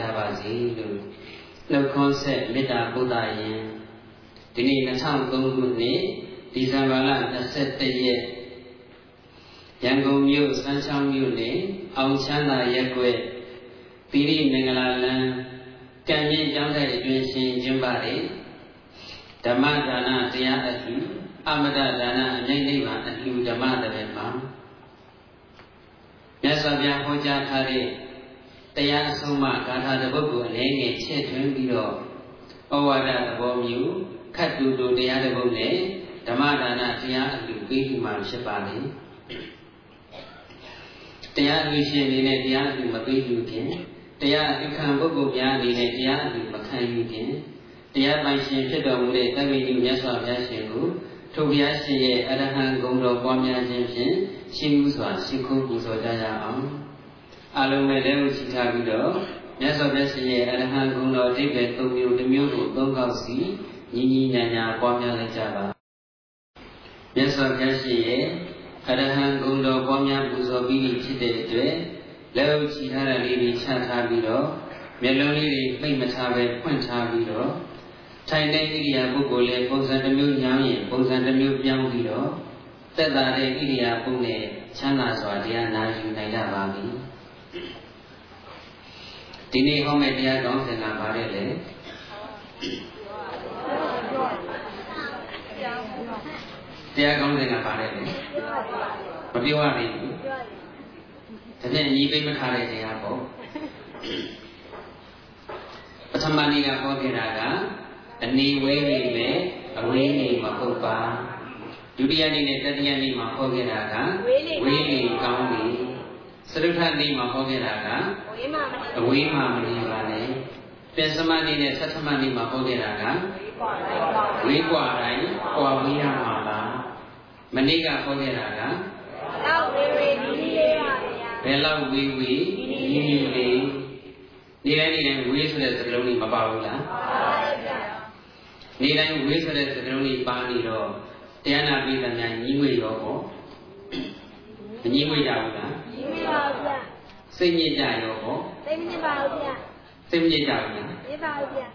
ကြပါစေလို့နှုတ်ခွန်းဆက်မေတ္တာပို့တာရင်ဒီနေ့2003ခုနှစ်ဒီဇင်ဘာလ21ရက်ရန်ကုန်မြို့စမ်းချောင်းမြို့နယ်အောင်ချမ်းသာရက်ွက်သီရိမင်္ဂလာလမ်းကံမြင့်ကျောင်းတဲ့အတွင်းရှင်ကျင်းပတဲ့ဓမ္မဒါနတရားအလှူအမတဒါနအနိုင်နိဗ္ဗာန်အလှူဓမ္မတရေမှာမြတ်စွာဘုရားဟောကြားထားတဲ့ တရားအဆုံးအမဂါထာတစ်ပုဒ်ကိုအနေငယ်ချဲ့ထွင်းပြီးတော့ဩဝါဒသဘောမျိုးခတ်တူတူတရားတစ်ပုဒ်နဲ့ဓမ္မဒါနတရားအလှူပေးပြီးမှဖြစ်ပါလေတရားအလှူရှင်အနေနဲ့တရားအလှူမပေးယူခင်တရားအခံပုဂ္ဂိုလ်များအနေနဲ့တရားအလှူမခံယူခင်တရားပိုင်ရှင်ဖြစ်တော်မူတဲ့တက္ကသိုလ်မြတ်စွာဘုရားရှင်ကိုထိုဘုရားရှင်ရဲ့အရဟံဂုဏ်တော်ပွားများခြင်းဖြင့်ရှင်းမှုစွာရှင်းခုပူဇော်ကြရအောင် အလုံးမဲ့လည်းရှိထားပြီးတော့မြတ်စွာဘုရားရှင်ရဲ့အရဟံဂုဏ်တော်အဓိပ္ပာယ်၃မျိုးတစ်မျိုးကိုသုံးခေါက်စီညီညီညာညာပွားများလိုက်ကြပါမြတ်စွာဘုရားရှင်ရဲ့အရဟံဂုဏ်တော်ပွားများပူဇော်ပြီးဖြစ်တဲ့အတွက်လက်ဥချီထားတဲ့လေးတွေချထားပြီးတော့မျက်လုံးလေးတွေပိတ်မထားပဲဖွင့်ထားပြီးတော့ထိုင်တဲ့ဣရိယာပုဂ္ဂိုလ်လည်းပုံစံတစ်မျိုးညောင်းရင်ပုံစံတစ်မျိုးပြောင်းပြီးတော့သက်သာတဲ့ဣရိယာပုနဲ့ချမ်းသာစွာတရားနာယူနိုင်ကြပါပြီ ဒီနေ့ဟောမယ့်တရားကောင်းစဉ်ကဘာလဲလဲတရားကောင်းစဉ်ကဘာလဲလဲမပြောရသေးဘူးဒါဖြင့်ညီပိမထားတဲ့တရားပေါ့ပထမနေ့ကဟောခဲ့တာကအနေဝဲနေမယ်အဝေးနေမဟုတ်ပါဒုတိယနေ့နဲ့တတိယနေ့မှာဟောခဲ့တာကဝေးနေကောင်းပြီ စရုထနေ့မှာဟောခဲ့တာကအဝေးမှမနေပါနဲ့ပြန်စမနေ့နဲ့သတ္တမနေ့မှာဟောခဲ့တာကဝေးกว่าတိုင်းกว่าဝေးရမှာပါမနေ့ကဟောခဲ့တာကလောက်ဝေးဝေးနီးနီးလေးပါဗျာဘယ်လောက်ဝေးဝေးနီးနီးလေးနေတိုင်းနေတိုင်းဝေးဆိုတဲ့စကားလုံးကြီးမပါဘူးလားပါပါဗျာနေတိုင်းဝေးဆိုတဲ့စကားလုံးကြီးပါနေတော့တရားနာပိသများညီးငွေရောပေါ့မညီးငွေကြဘူးလား ညီးငွေပါဗျာစိတ်ညစ်ကြရောပေါ့စိတ်မညစ်ပါဘူးဗျာစိတ်မညစ်ကြဘူးလားညစ်ပါဘူးဗျာ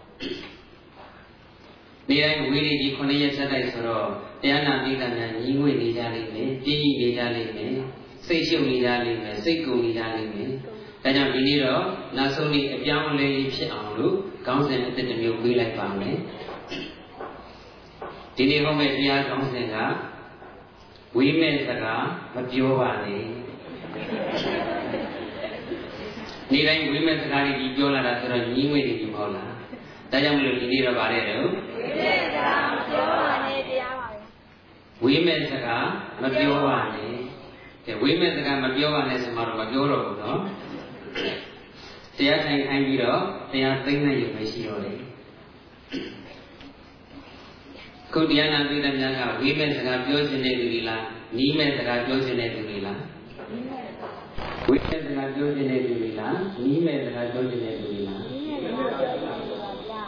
နေတိုင်းဝေးနေကြီး9ရက်ဆက်တိုက်ဆိုတော့တရားနာပိသများညီးငွေနေကြလိမ့်မယ်ပြင်းနေကြလိမ့်မယ်စိတ်ရှုပ်နေကြလိမ့်မယ်စိတ်ကုန်နေကြလိမ့်မယ်ဒါကြောင့်ဒီနေ့တော့နောက်ဆုံးနေ့အပြောင်းအလဲဖြစ်အောင်လို့ခေါင်းစဉ်အသစ်တစ်မျိုးပေးလိုက်ပါမယ်ဒီနေ့ဟောမယ့်တရားကောင်းစဉ်ကဝိမဲ့စကားမပြောပါနဲ့ နေ့တိုင်းဝိမဲ့စကားတွေကြီးပြောလာတာဆိုတော့ညီးငွေတွေကြီးမဟုတ်လားဒါကြောင့်မလို့ဒီနေ့တော့ဗါတဲ့တော့ဝိမဲ့စကားမပြောပါနဲ့တရားပါပဲဝိမဲ့စကားမပြောပါနဲ့ကဲဝိမဲ့စကားမပြောပါနဲ့ဆိုမှတော့မပြောတော့ဘူးနော်တရားထိုင်ခိုင်းပြီးတော့တရားသိမ့်နိုင်ရမရှိတော့လေခုတရားနာပြည်သူများကဝိမဲ့စကားပြောခြင်းတဲ့သူတွေလားနီးမဲ့စကားပြောခြင်းတဲ့သူတွေလား ဝိမဲ့စကားပြောခြင်းတဲ့သူတွေလားနီးမဲ့စကားပြောခြင်းတဲ့သူတွေလားပြောခြင်းတဲ့ပါဗျာ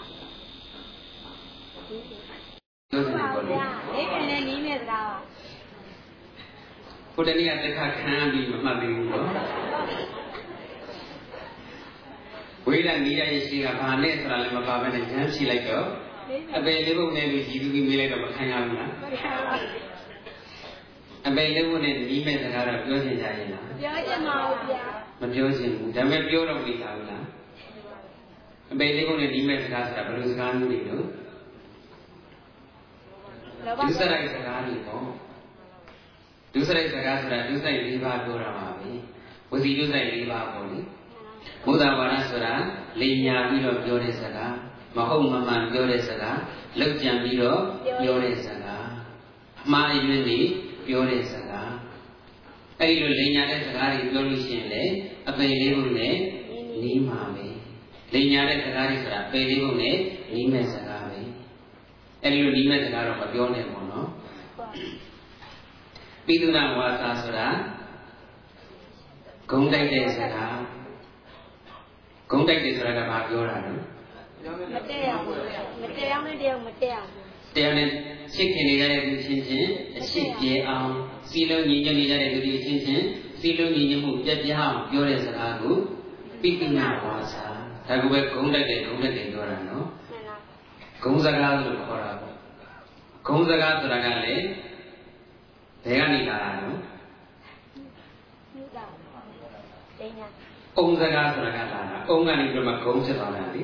ပြောခြင်းတဲ့ပါဗျာအိမ်နဲ့နီးမဲ့စကားပါခုတနေ့ကတက်ခခံပြီးမမှတ်သေးဘူးနော်ဝိဒနီးရရဲ့ရှိကဘာနဲ့ဆိုတာလည်းမပါဘဲနဲ့ဉာဏ်ရှိလိုက်တော့အပေလေးဖို့နဲ့လို့ကြည်သူကြီးမေးလိုက်တော့မခံရဘူးလား အပေလေးဖို့နဲ့နီးမဲ့စကားတော့ပြောချင်ကြရဲ့လားပြောချင်ပါဘူးဗျာမပြောချင်ဘူးဒါပေမဲ့ပြောတော့မနေတာဘူးလားအပေလေးဖို့နဲ့နီးမဲ့စကားဆိုတာဘယ်လိုစကားမျိုးတွေလို့ဒုစရိုက်စကားတွေပေါ့ဒုစရိုက်စကားဆိုတာဒုစရိုက်၄ပါးပြောတာပါပဲဝစီဒုစရိုက်၄ပါးပေါ့လေဘုဒ္ဓဘာသာဆိုတာလိညာပြီးတော့ပြောတဲ့စကားမဟုတ်မမှန်ပြောတဲ့စကားလောက်ကြံပြီးတော့ပြောတဲ့စကားအမှားအယွင်းတွေ ပြောတဲ့စကားအဲ့ဒီလိုလိညာတဲ့စကားတွေပြောလို့ရှိရင်လေအပေလေးဖို့နဲ့နီးမှာပဲလိညာတဲ့စကားတွေဆိုတာအပေလေးဖို့နဲ့နီးမဲ့စကားပဲအဲ့ဒီလိုနီးမဲ့စကားတော့မပြောနဲ့ပေါ့နော်ပိသုနာဝါစာဆိုတာဂုံတိုက်တဲ့စကားဂုံတိုက်တယ်ဆိုတာကဘာပြောတာလဲမတည့်အောင်မတည့်အောင်နဲ့တယောက်မတည့်အောင်ဂ တရားနဲ့ရှစ်ခင်နေကြတဲ့သူချင်းချင်းအရှစ်ပြေအောင်စီလုံးညီညွတ်နေကြတဲ့သူတွေချင်းချင်းစီလုံးညီညွတ်မှုပြပြအောင်ပြောတဲ့စကားကိုပိဋိနာဝါစာဒါကပဲဂုံးတက်တယ်ဂုံးတက်တယ်ပြောတာနော်ဂုံးစကားလို့ခေါ်တာပေါ့ဂုံးစကားဆိုတာကလည်းဘယ်ကနေလာတာနော်အုံစကားဆိုတာကလာတာအုံကနေပြီးတော့မှဂုံးဖြစ်သွားတာလေ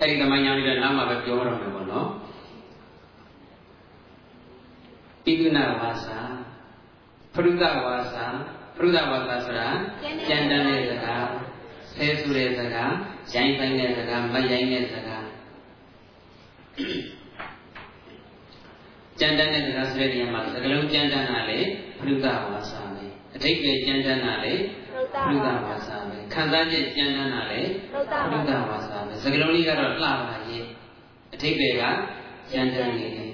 အဲ့ဒီသမိုင်းညာလေးတော့နောက်မှပဲပြောရမယ်ပေါ့နော်ပိကုဏဝါစာပရုဒဝါစာပရုဒဝါစာဆိုတာကြံတန်းတဲ့စကားဆဲဆူတဲ့စကားရိုင်းဆိုင်တဲ့စကားမရိုင်းတဲ့စကားကြံတန်းတဲ့စကားဆိုတဲ့နေရာမှာစကားလုံးကြံတန်းတာလေပရုဒဝါစာပဲအထိတ်ပဲကြံတန်းတာလေပရုဒဝါစာပဲခံစားချက်ကြံတန်းတာလေပရုဒဝါစာပဲ စကားလုံးလေးကတော့လှပါရဲ့အထိတ်ပဲကကြံတန်းနေတယ်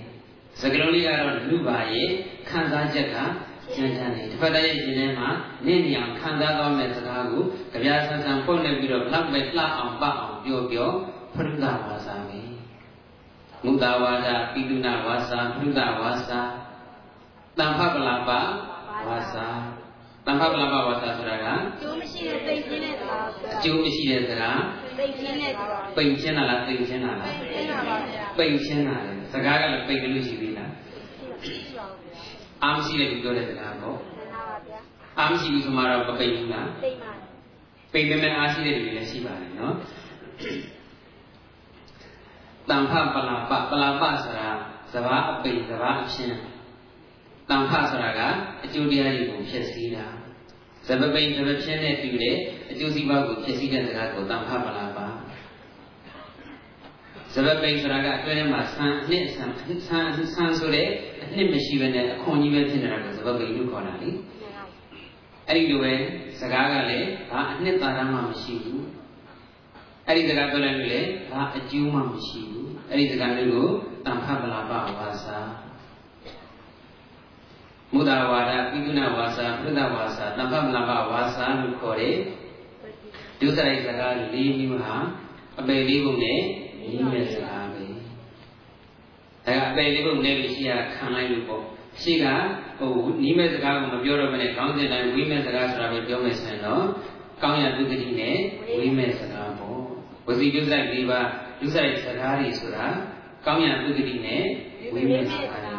စကလုံးလေးကတော့လူပါရဲ့ခံစားချက်ကကြံတန်းနေတစ်ဖက်တည်းရဲ့ရှင်ထဲမှာနင့်နေအောင်ခံစားသွားမဲ့စကားကိုကြပြဆန်းဆန်းဖွင့်နေပြီးတော့လောက်ပဲလှအောင်ပတ်အောင်ပြောပြောဖရုဒဝါစာပဲမုဒ္ဒဝါဒပိတုနာဝါစာဖရုဒဝါစာတံဖပလပဝါစာ တံဖပလပဝါစာဆိုတာကကျိုးမရှိတဲ့သိချင်းတဲ့စကားအကျိုးမရှိတဲ့စကားသိချင်းတဲ့စကားပိန်ချင်းလားသိချင်းလားသိချင်းပါပါဗျာပိန်ချင်းလားစကားကလည်းပိန်ကလေးရှိသေးလားအာမရှိတဲ့သူပြောတဲ့စကားပေါ့အာမရှိဘူးဆိုမှတော့မပိန်ဘူးလားပိန်ပါပိန်ပေမဲ့အားရှိတဲ့လူတွေလည်းရှိပါတယ်နော်တန်ဖပလာပပလာပဆိုတာစဘာအပိန်စဘာအချင်း တန်ဖဆိုတာကအကျိုးတရားတွေကိုဖြစ်စည်းတာဇပပိန်ဇပချင်းနဲ့တူတဲ့အကျိုးစီးပွားကိုဖြစ်စည်းတဲ့စကားကိုတန်ဖပလာပဇပပိန်ဆိုတာကအတွင်းထဲမှာဆန်းအနှစ်ဆန်းဆန်းဆန်းဆိုတဲ့အနှစ်မရှိဘဲနဲ့အခွန်ကြီးပဲဖြစ်နေတာကိုဇပပိန်လို့ခေါ်တာလေအဲ့ဒီလိုပဲစကားကလည်းဘာအနှစ်သာရမှမရှိဘူးအဲ့ဒီစကားပြောလိုက်လို့လည်းဘာအကျိုးမှမရှိဘူးအဲ့ဒီစကားမျိုးကိုတန်ဖပလာပဝါစာ မုဒ္ဒဝါဒပိကုဏဝါစာပြဒဝါစာတမ္ပမလပဝါစာလို့ခေါ်တဲ့ဒုစရိုက်စကား၄မျိုးဟာအပေလေးပုံနဲ့ညီမဲ့စကားပဲအဲအပေလေးပုံနဲ့လို့ရှိရခံလိုက်လို့ပေါ့ရှိကဟိုညီမဲ့စကားကိုမပြောတော့ဘဲနဲ့ကောင်းတဲ့တိုင်းဝိမဲ့စကားဆိုတာပဲပြောမယ်ဆိုရင်တော့ကောင်းရတုတိနဲ့ဝိမဲ့စကားပေါ့ဝစီဒုစရိုက်၄ပါးဒုစရိုက်စကားတွေဆိုတာကောင်းရတုတိနဲ့ဝိမဲ့စကားတွေ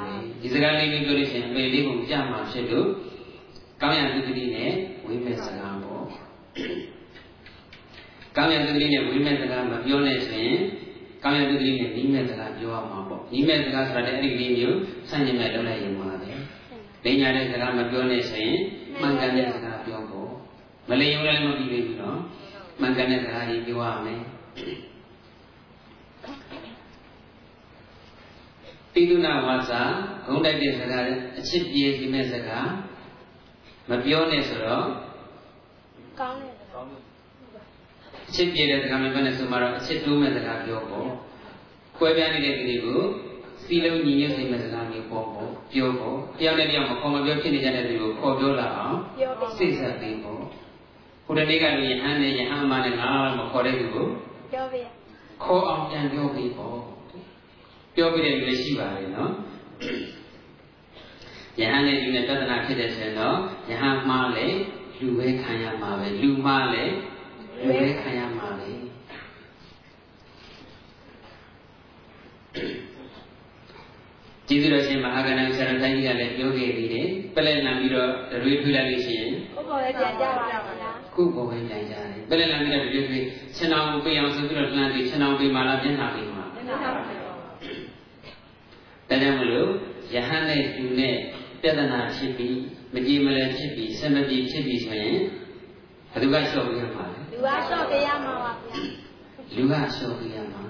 ဒီစကားလေးမျိုးပြောလို့ရှိရင်အပေလေးပုံကြမှာဖြစ်လို့ကောင်းရတုတိနဲ့ဝိမဲ့စကားပေါ့ကောင်းရတုတိနဲ့ဝိမဲ့စကားမပြောနဲ့ဆိုရင်ကောင်းရတုတိနဲ့နီးမဲ့စကားပြောရမှာပေါ့နီးမဲ့စကားဆိုတာလည်းအဲ့ဒီလေးမျိုးဆန့်ကျင်မဲ့လုပ်လိုက်ရင်ပါပဲလိညာတဲ့စကားမပြောနဲ့ဆိုရင်မှန်ကန်တဲ့စကားပြောဖို့မလိမ်လည်းမပြီးသေးဘူးနော်မှန်ကန်တဲ့စကားကြီးပြောရမယ် ပိတုနာဝါစာဂုံတိုက်တဲ့စကားအချစ်ပြေစီမဲ့စကားမပြောနဲ့ဆိုတော့ကောင်းတယ်ကောင်းတယ်အချစ်ပြေတဲ့စကားမပြောနဲ့ဆိုမှတော့အချစ်တိုးမဲ့စကားပြောဖို့ကွဲပြားနေတဲ့ကလေးကိုစီလုံးညီညွတ်စေမဲ့စကားမျိုးပေါ့ပေါ့ပြောဖို့တယောက်နဲ့တယောက်မခေါ်မပြောဖြစ်နေကြတဲ့သူကိုခေါ်ပြောလာအောင်စိတ်ဆက်ပေးဖို့ခုတနေ့ကလူယဟန်နဲ့ယဟန်မနဲ့ငါမခေါ်တဲ့သူကိုပြောပေးခေါ်အောင်ပြန်ပြောပေးပေါ့ ပြောပြတဲ့လူလည်းရှိပါလေနော်ယဟန်နဲ့လူနဲ့ပြဿနာဖြစ်တဲ့ဆိုရင်တော့ယဟန်မှားလေလူပဲခံရမှာပဲလူမှားလေလူပဲခံရမှာပဲကျေးဇူးတော်ရှင်မဟာကဏ္ဍဆရာတိုင်းကြီးကလည်းပြောခဲ့ပြီးတယ်ပလက်လန်ပြီးတော့တွေးထွေးလိုက်လို့ရှိရင်ခုပေါ်ပဲပြန်ကြပါလားခုပေါ်ပဲပြန်ကြတယ်ပလက်လန်ပြီးတော့တွေးထွေးခြံအောင်ပေးအောင်ဆိုပြီးတော့လှမ်းပြီးခြံအောင်ပေးမှလားပြန်လာပြီးမှပြန်လာပါ ဒါကြောင့်မလို့ယဟန်နဲ့သူနဲ့ပြဿနာဖြစ်ပြီးမကြည်မလည်ဖြစ်ပြီးစမပြေဖြစ်ပြီးဆိုရင်ဘယ်သူကလျှော့ပေးရမှာလဲလူကလျှော့ပေးရမှာပါဗျာလူကလျှော့ပေးရမှာ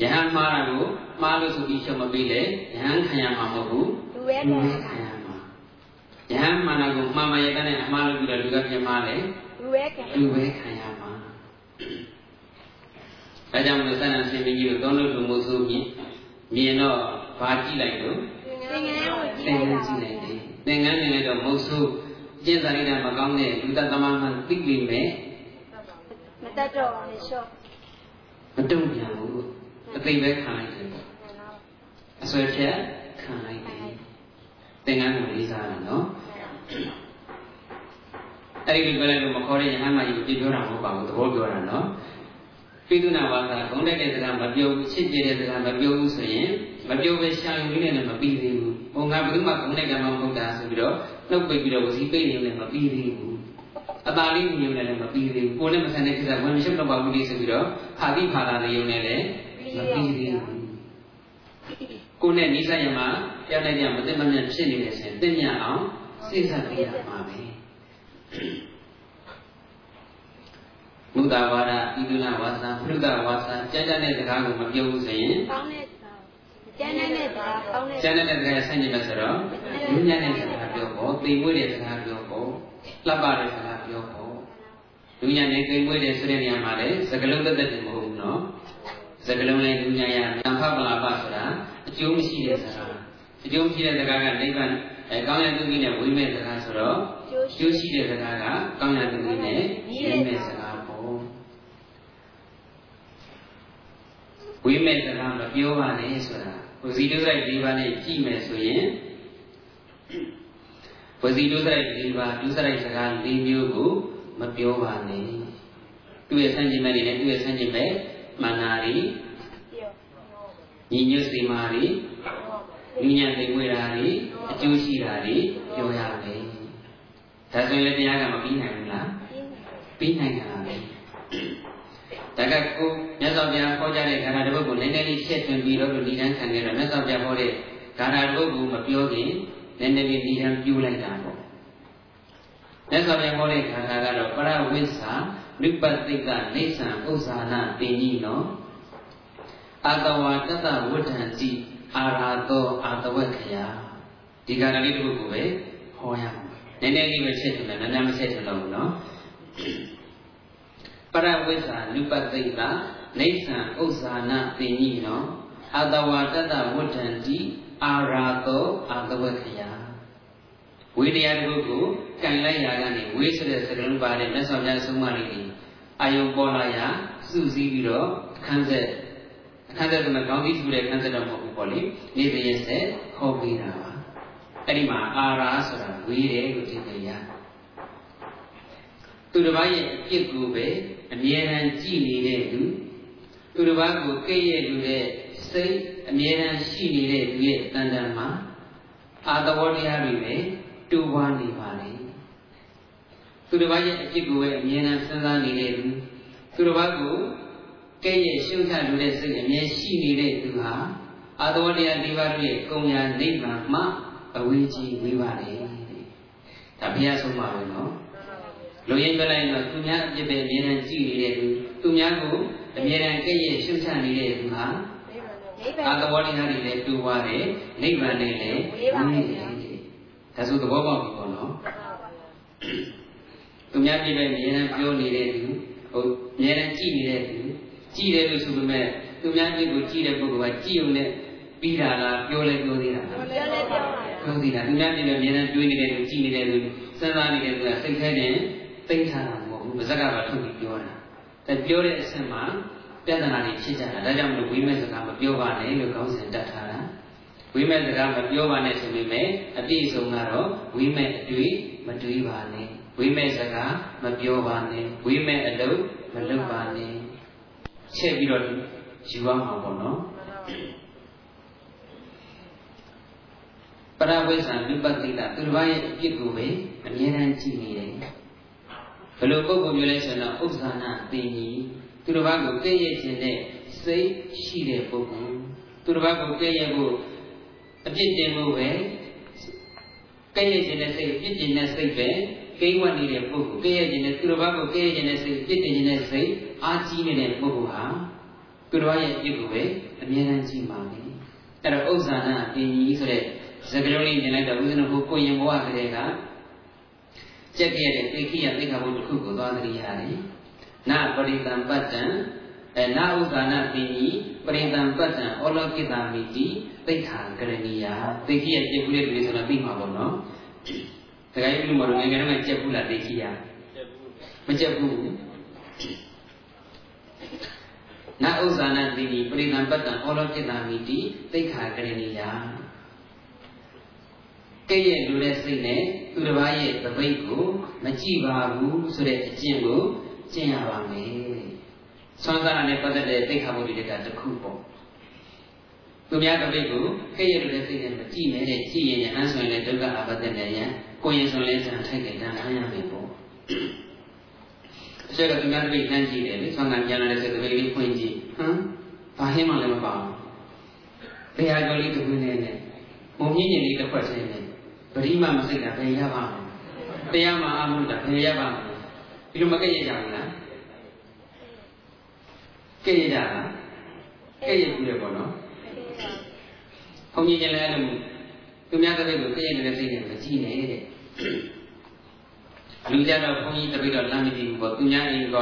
ယဟန်မှားတာကိုမှားလို့ဆိုပြီးလျှော့မပေးလေယဟန်ခံရမှာမဟုတ်ဘူးလူပဲခံရမှာယဟန်မှားတာကိုမှားမှရတဲ့နဲ့အမှားလို့ပြီးတော့လူကပြန်မှားလေလူပဲခံလူပဲခံရမှာအဲကြောင့်မလို့သဏ္ဍာန်ရှင်မင်းကြီးတို့သုံးလို့လူမှုဆိုပြီး မြင်တော့ဘာကြည့်လိုက်လို့သင်္ကန်းကိုကြည့်လိုက်ကြည့်လိုက်တယ်သင်္ကန်းမြင်လိုက်တော့မဟုတ်ဆိုးကျင့်စာရိတ္တမကောင်းတဲ့လူတသမမှန်သိလိမ့်မယ်မတတ်တော့ဘူးလေရှော့မတုံ့ပြန်ဘူးသိပဲခံလိုက်တယ်ပေါ့အစွဲဖြတ်ခံလိုက်တယ်သင်္ကန်းကိုလေးစားတာနော်အဲ့ဒီလိုပြောလိုက်လို့မခေါ်တဲ့ယဟန်မကြီးကိုပြောတာမဟုတ်ပါဘူးသဘောပြောတာနော် ပိသုနာဝါစာဂုံးတက်တဲ့စကားမပြောဘူးချစ်ကြတဲ့စကားမပြောဘူးဆိုရင်မပြောပဲရှာယူနေတယ်မပြီးသေးဘူး။ဟိုငါဘယ်သူမှဂုံးတက်ကမှမဟုတ်တာဆိုပြီးတော့နှုတ်ပိတ်ပြီးတော့ဝစီပိတ်နေလည်းမပြီးသေးဘူး။အပါလေးညုံနေလည်းမပြီးသေးဘူး။ကိုယ်နဲ့မဆန်တဲ့ကိစ္စဝင်မရှိတော့ပါဘူးလေဆိုပြီးတော့ဖာတိဖာလာနေုံနဲ့လည်းမပြီးသေးဘူး။ကိုယ်နဲ့နိစ္စရမှာပြောင်းလိုက်ကြမသိမမြတ်ဖြစ်နေတယ်ဆိုရင်သိမြအောင်စိတ်ဆက်ပြရမှာပဲ။ မုဒ္ဒဝါဒဣဒုလဝါစာဖုဒ္ဒဝါစာကြမ်းကြမ်းတဲ့စကားကိုမပြောဘူးဆိုရင်ကောင်းတဲ့ကျန်တဲ့စကားကောင်းတဲ့ကျန်တဲ့စကားဆန့်ကျင်မဲ့ဆိုတော့ညဉ့်ညံ့တဲ့စကားပြောဖို့သိမ်မွေးတဲ့စကားပြောဖို့လှပတဲ့စကားပြောဖို့လူညာနဲ့သိမ်မွေးတဲ့ဆိုတဲ့နေရာမှာလည်းစကလုံးသက်သက်တည်းမဟုတ်ဘူးနော်စကလုံးလည်းလူညာရနံဖပလာပဆိုတာအကျိုးမရှိတဲ့စကားအကျိုးမရှိတဲ့စကားကနိဗ္ဗာန်အဲကောင်းတဲ့သူကြီးနဲ့ဝိမဲ့စကားဆိုတော့ကျိုးရှိတဲ့စကားကကောင်းတဲ့သူကြီးနဲ့ဝိမဲ့စကား ဝိမဲ့စကားမပြောပါနဲ့ဆိုတာဝစီတုစိုက်၄ပါးနဲ့ကြည့်မယ်ဆိုရင်ဝစီတုစိုက်၄ပါးဒုစရိုက်စကား၄မျိုးကိုမပြောပါနဲ့သူ့ရဲ့ဆန့်ကျင်ဘက်တွေနဲ့သူ့ရဲ့ဆန့်ကျင်ဘက်မာနာတွေညီညွတ်စေမာတွေဉာဏ်သိဝေတာတွေအကျိုးရှိတာတွေပြောရမယ်ဒါဆိုရင်တရားကမပြီးနိုင်ဘူးလားပြီးနိုင်တာပဲ ဒါကကိုမြတ်စွာဘုရားဟောကြားတဲ့ဂါထာတစ်ပုဒ်ကိုနည်းနည်းလေးရှင်းသွင်းပြီးတော့ဒီတန်းခံခဲ့တော့မြတ်စွာဘုရားဟောတဲ့ဂါထာတစ်ပုဒ်ကိုမပြောခင်နည်းနည်းလေးဒီတန်းပြူလိုက်တာပေါ့မြတ်စွာဘုရားဟောတဲ့ဂါထာကတော့ပရဝိစ္ဆာနုပတိကနေသံဥစ္စာနာတင်ကြီးနော်အာတဝါတတဝဋ္ဌံတိအာရာသောအာတဝက်ခယာဒီဂါထာလေးတစ်ပုဒ်ကိုပဲဟောရမှာနည်းနည်းလေးပဲချက်ထတယ်နည်းနည်းမချက်ထလို့နော် ပရဝိဇ္ဇာနုပသိတာနေသံဥစ္စာနာသိညိနောအတဝါတတဝဋ္ဌံတိအာရာသောအာတဝခယဝိတရားတစ်ခုကိုကံလိုက်ရာကနေဝိဆိုတဲ့စကားလုံးပါတဲ့မြတ်စွာဘုရားဆုံးမလေးကြီးအာယုံပေါ်လာရာစုစည်းပြီးတော့အခန်းဆက်အခန်းဆက်ဆိုတော့ကောင်းပြီးထူတဲ့အခန်းဆက်တော့မဟုတ်ဘူးပေါ့လေနေပြည့်ဆက်ဟောပေးတာပါအဲ့ဒီမှာအာရာဆိုတာဝေးတယ်လို့သိကြရသူတစ်ပါးရဲ့အပြစ်ကိုပဲ အမြဲတမ်းကြည်နေတဲ့လူသူတစ်ပါးကိုကိတ်ရဲ့လူတဲ့စိတ်အမြဲတမ်းရှိနေတဲ့လူရဲ့တန်တန်မှာအာသဘောတရားတွေပဲတူပွားနေပါလေသူတစ်ပါးရဲ့အပြစ်ကိုပဲအမြဲတမ်းစဉ်းစားနေတဲ့လူသူတစ်ပါးကိုကဲ့ရဲ့ရှုထလူတဲ့စိတ်အမြဲရှိနေတဲ့သူဟာအာသဝတရား၄ပါးရဲ့ကုံညာနိဗ္ဗာန်မှအဝေးကြီးဝေးပါလေဒါဘုရားဆုံးပါပဲနော် လူရင်းပြလိုက်တော့သူများအပြစ်ပဲအမြဲတမ်းကြည့်နေတဲ့သူသူများကိုအမြဲတမ်းကြည့်ရရှုချနေတဲ့သူဟာအာသဘောတရားတွေလည်းတူပါတယ်နိဗ္ဗာန်နဲ့လည်းဝေးပါတယ်ဒါဆိုသဘောပေါက်ပြီပေါ့နော်သူများပြည့်ပဲအမြဲတမ်းပြောနေတဲ့သူဟိုအမြဲတမ်းကြည့်နေတဲ့သူကြည့်တယ်လို့ဆိုပေမဲ့သူများပြည့်ကိုကြည့်တဲ့ပုဂ္ဂိုလ်ကကြည့်ုံနဲ့ပြီးတာလားပြောလဲပြောသေးတာလားပြောလဲပြောပါပြောသေးတာသူများပြည့်ပဲအမြဲတမ်းတွေးနေတဲ့သူကြည့်နေတဲ့သူစဉ်းစားနေတဲ့သူကစိတ်ထဲ နဲ့သိထားတာမဟုတ်ဘူးပါဇက်ကပါထုတ်ပြီးပြောတာဒါပြောတဲ့အဆင့်မှာပြဿနာတွေဖြစ်ကြတာဒါကြောင့်မလို့ဝိမဲ့စကားမပြောပါနဲ့လို့ကောင်းစဉ်တတ်ထားတာဝိမဲ့စကားမပြောပါနဲ့ဆိုပေမဲ့အပြည့်စုံကတော့ဝိမဲ့အတွေ့မတွေးပါနဲ့ဝိမဲ့စကားမပြောပါနဲ့ဝိမဲ့အလုပ်မလုပ်ပါနဲ့ချက်ပြီးတော့ယူရမှာပေါ့နော်ပရဝိဇ္ဇာလူပတိတာသူတစ်ပါးရဲ့အပြစ်ကိုပဲအမြဲတမ်းကြည့်နေတယ် ဘယ်လိုပုံပုံမျိုးလဲဆိုတော့ဥစ္စာနာတင်ကြီးသူတစ်ပါးကိုကဲ့ရဲ့ခြင်းနဲ့စိတ်ရှိတဲ့ပုဂ္ဂိုလ်သူတစ်ပါးကိုကဲ့ရဲ့ဖို့အပြစ်တင်ဖို့ပဲကဲ့ရဲ့ခြင်းနဲ့စိတ်အပြစ်တင်တဲ့စိတ်ပဲကိန်းဝတ်နေတဲ့ပုဂ္ဂိုလ်ကဲ့ရဲ့ခြင်းနဲ့သူတစ်ပါးကိုကဲ့ရဲ့ခြင်းနဲ့စိတ်အပြစ်တင်ခြင်းနဲ့စိတ်အားကြီးနေတဲ့ပုဂ္ဂိုလ်ဟာသူတစ်ပါးရဲ့အပြစ်ကိုပဲအမြဲတမ်းကြည့်ပါမယ်အဲ့တော့ဥစ္စာနာတင်ကြီးဆိုတဲ့စကားလုံးလေးမြင်လိုက်တော့ဦးဇင်းတို့ကိုရင်ဘဝကလေးက ကြက်ခဲ့တဲ့သိခိယသိက္ခာပုဒ်တစ်ခုကိုသွားသတိရတယ်။နပရိတံပတ္တံအဲနာဥက္ကနာပိညိပရိတံပတ္တံဩလောကိတမိတိသိက္ခာကရဏီယသိခိယကြက်ဘူးလေးတွေဆိုတော့သိမှာပေါ့နော်။ဒါကြိုင်းဘုလိုမလို့ငယ်ငယ်တုန်းကကြက်ဘူးလားသိခိယမကြက်ဘူးနဥဇာနတိတိပရိသံပတ္တံဩလောကိတံမိတိသိက္ခာကရဏီယာ ကဲ့ရဲ့လူတဲ့စိတ်နဲ့သူတစ်ပါးရဲ့သပိတ်ကိုမကြည့်ပါဘူးဆိုတဲ့အကျင့်ကိုကျင့်ရပါမယ်။ဆွမ်းစားနဲ့ပတ်သက်တဲ့သိက္ခာပုဒ်တွေကတစ်ခုပေါ့။သူများသပိတ်ကိုကဲ့ရဲ့လူတဲ့စိတ်နဲ့မကြည့်နဲ့တဲ့ကြည့်ရင်အန်းဆိုရင်လည်းဒုက္ခအပတ္တနဲ့ရန်ကိုရင်ဆိုလည်းတန်ထိုက်တယ်တန်ထားရမယ်ပေါ့။အကျက်ကသူများသပိတ်နှမ်းကြည့်တယ်လေဆွမ်းစားပြန်လာတဲ့စိတ်သပိတ်လေးဖွင့်ကြည့်ဟမ်ဘာဟင်းမှလည်းမပါဘူး။ဘယ်ဟာကြောလေးတစ်ခုနဲ့နဲ့မုံမြင့်ရင်လေးတစ်ခွက်ချင်းနဲ့ ပရိမမစိတ်တာဘယ်ရပါ့မလဲတရားမှအာမှုတာဘယ်ရပါ့မလဲဒီလိုမကဲ့ရကြဘူးလားကဲ့ရကြလားကဲ့ရဘူးလေပေါ့နော်ဘုန်းကြီးကျလည်းအဲ့လိုသူများတဲ့ကိုကဲ့ရတဲ့စိတ်နဲ့မကြည့်နဲ့တဲ့လူကြတော့ဘုန်းကြီးတပိတော့လမ်းမကြည့်ဘူးပေါ့သူများအိမ်က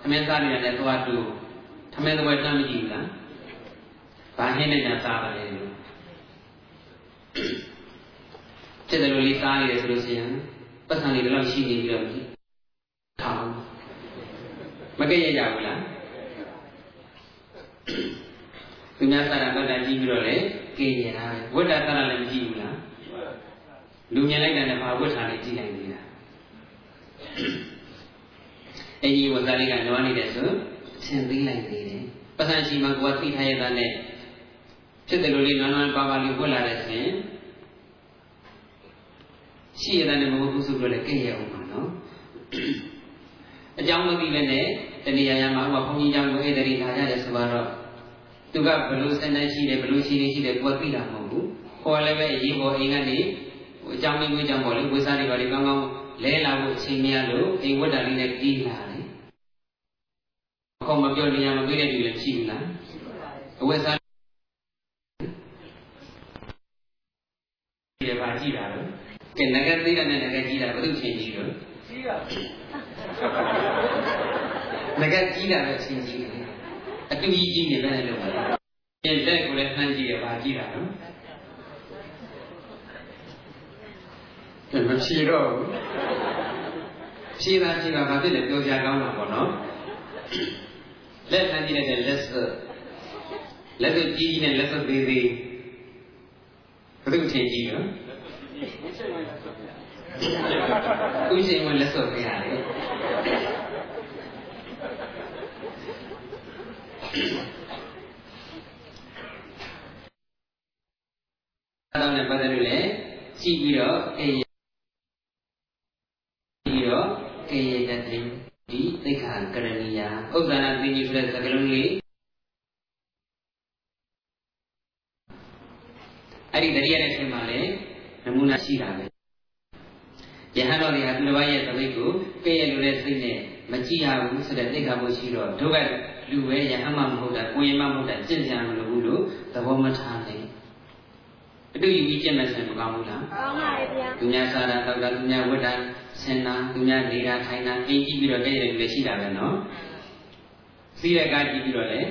သမင်းစားနေတယ်သွားတူသမင်းတော့လမ်းမကြည့်ဘူးလားဘာဟင်းနဲ့ညာစားပါလဲလို့ ဖြစ်တယ်လို့လေးစားနေတယ်ဆိုလို့ရှိရင်ပတ်စံလေးတော့ရှိနေပြီးတော့ထောင်မကြည့်ရကြဘူးလားသူများစားတာတော့တကြည့်ပြီးတော့လေကြည့်ရတာဝိတ္တစားတာလည်းမကြည့်ဘူးလားလူမြင်လိုက်တဲ့ဘာဝိတ္တလေးကြည့်နိုင်သေးလားအကြီးဝဇ္ဇလေးကနွားနေတယ်ဆိုသင်သိလိုက်သေးတယ်ပတ်စံရှိမှကိုယ်သိထားရတဲ့နဲ့ဖြစ်တယ်လို့လေးနွားနွားပါပါလေးဝတ်လာတဲ့ဆိုရင် ရှိရတဲ့မဟုတ်ဘူးဆိုတော့လည်းကြည့်ရအောင်ပါနော်အကြောင်းမသိပဲနဲ့တဏှာရမှာဟောဘုန်းကြီးကြောင့်ကိုဧတရီလာကြတယ်ဆိုတော့သူကဘလို့စနေရှိတယ်ဘလို့ရှိနေရှိတယ်ကိုယ်သိတာမဟုတ်ဘူးဟောလည်းပဲအရေးပေါ်အိမ်ကနေဟိုအကြောင်းမျိုးကြောင့်ပေါ့လေဝိစားတွေပါလေကောင်းကောင်းလဲလာဖို့အချိန်မရလို့အိမ်ဝတ်တာလေးနဲ့တီးလာတယ်အခုမပြောနေရမပြေးတဲ့လူလည်းရှိဘူးလားအဝိစားဒီပါကြည့်တာလို့ ကဲငကသေးတာနဲ့ငကကြီးတာဘယ်သူချင်းကြီးလို့ကြီးတာငကကြီးတာလည်းချင်းကြီးတယ်အတူကြီးကြီးနေပဲလို့ပါပြင်တဲ့ကိုလည်းနှမ်းကြည့်ရပါကြည့်တာနော်ကဲမဖြေတော့ဘူးဖြေတာဖြေတာဘာဖြစ်လဲပြောပြကောင်းတာပေါ့နော်လက်နှမ်းကြည့်တဲ့လက်စလက်ကြီးကြီးနဲ့လက်စသေးသေးဘယ်သူချင်းကြီးနော် ဦးရှင်ဝင်လက်စော်ပြရတယ်အဲဒါနဲ့ပတ်သက်လို့လည်းကြည့်ပြီးတော့အေးပြီးတော့ကေယတတိဒီသိက္ခာကရဏီယာဥဒ္ဒနာသိကြီးဆိုတဲ့စကားလုံးလေးအဲ့ဒီတတိယတဲ့ထဲမှာလည်း နမူနာရှိတာပဲယဟန်တော်တွေကသူတစ်ပါးရဲ့သမိတ်ကိုကဲ့ရဲ့လိုတဲ့စိတ်နဲ့မကြည့်ရဘူးဆိုတဲ့သိက္ခာပုရှိတော့ဒုက္ခလူပဲယဟန်မှမဟုတ်တာကိုရင်မှမဟုတ်တာကြင်ကြံမလို့ဘူးလို့သဘောမထားနဲ့အတူယူပြီးကြင်မဲ့ဆိုမကောင်းဘူးလားကောင်းပါရဲ့ဗျာသူများစားတာတောက်တာသူများဝတ်တာဆင်တာသူများနေတာထိုင်တာအိမ်ကြည့်ပြီးတော့ကဲ့ရဲ့လူတွေရှိတာပဲနော်စီးရကားကြည့်ပြီးတော့လည်း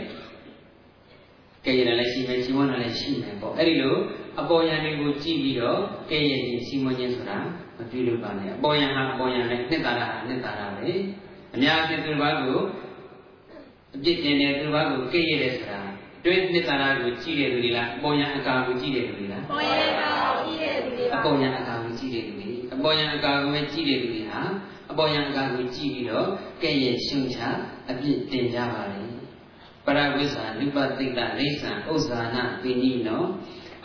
ကဲ့ရဲ့လည်းရှိမယ်ရှင်ဝန်းလည်းရှိမယ်ပေါ့အဲ့ဒီလို အပေါ်ယံတွေကိုကြည့်ပြီးတော့ကဲ့ရဲ့ရင်စီမွန်ခြင်းဆိုတာမပြုလုပ်ပါနဲ့အပေါ်ယံဟာအပေါ်ယံနဲ့နှစ်သာရဟာနှစ်သာရပဲအများကြီးသူတစ်ပါးကိုအပြစ်တင်တယ်သူတစ်ပါးကိုကဲ့ရဲ့တယ်ဆိုတာတွင်းနှစ်သာရကိုကြည့်တဲ့လူတွေလားအပေါ်ယံအကာကိုကြည့်တဲ့လူတွေလားပေါ်ယံအကာကိုကြည့်တဲ့လူတွေပါအပေါ်ယံအကာကိုကြည့်တဲ့လူတွေအပေါ်ယံအကာကိုပဲကြည့်တဲ့လူတွေဟာအပေါ်ယံအကာကိုကြည့်ပြီးတော့ကဲ့ရဲ့ရှုံချအပြစ်တင်ကြပါလေပရဝိဇ္ဇာနုပတိတ္တရိစ္ဆံဥဇာနာပိနိနော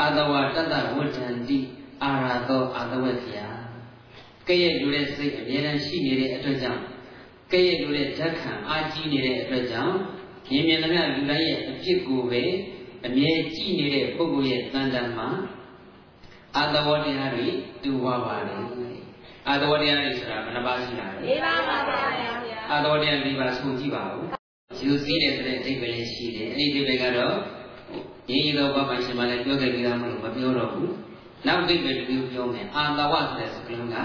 အာတဝတတ္တဝဋ္ဌန္တိအာရသောအာတဝက်ဖျာကဲ့ရဲ့လူတဲ့စိတ်အမြဲတမ်းရှိနေတဲ့အတွက်ကြောင့်ကဲ့ရဲ့လူတဲ့ဓာတ်ခံအာကြီးနေတဲ့အတွက်ကြောင့်မြင်မြင်သမျှလူတိုင်းရဲ့အဖြစ်ကိုပဲအမြဲကြည့်နေတဲ့ပုဂ္ဂိုလ်ရဲ့တန်တန်မှာအာတဝတရားတွေတူပါပါလေအာတဝတရားတွေဆိုတာဘယ်နှပါးရှိတာလဲ၄ပါးပါပါဗျာအာတဝတရား၄ပါးဆိုကြည့်ပါဦးယူစည်းတဲ့ဆိုတဲ့အဓိပ္ပာယ်လေးရှိတယ်အဲ့ဒီအဓိပ္ပာယ်ကတော့ ရင်းရသောဘာမှရှင်မလည်းပြောခဲ့ပြီးသားမလို့မပြောတော့ဘူးနောက်အဓိပ္ပာယ်တစ်ခုပြောမယ်အာတဝဆိုတဲ့စကားလုံးက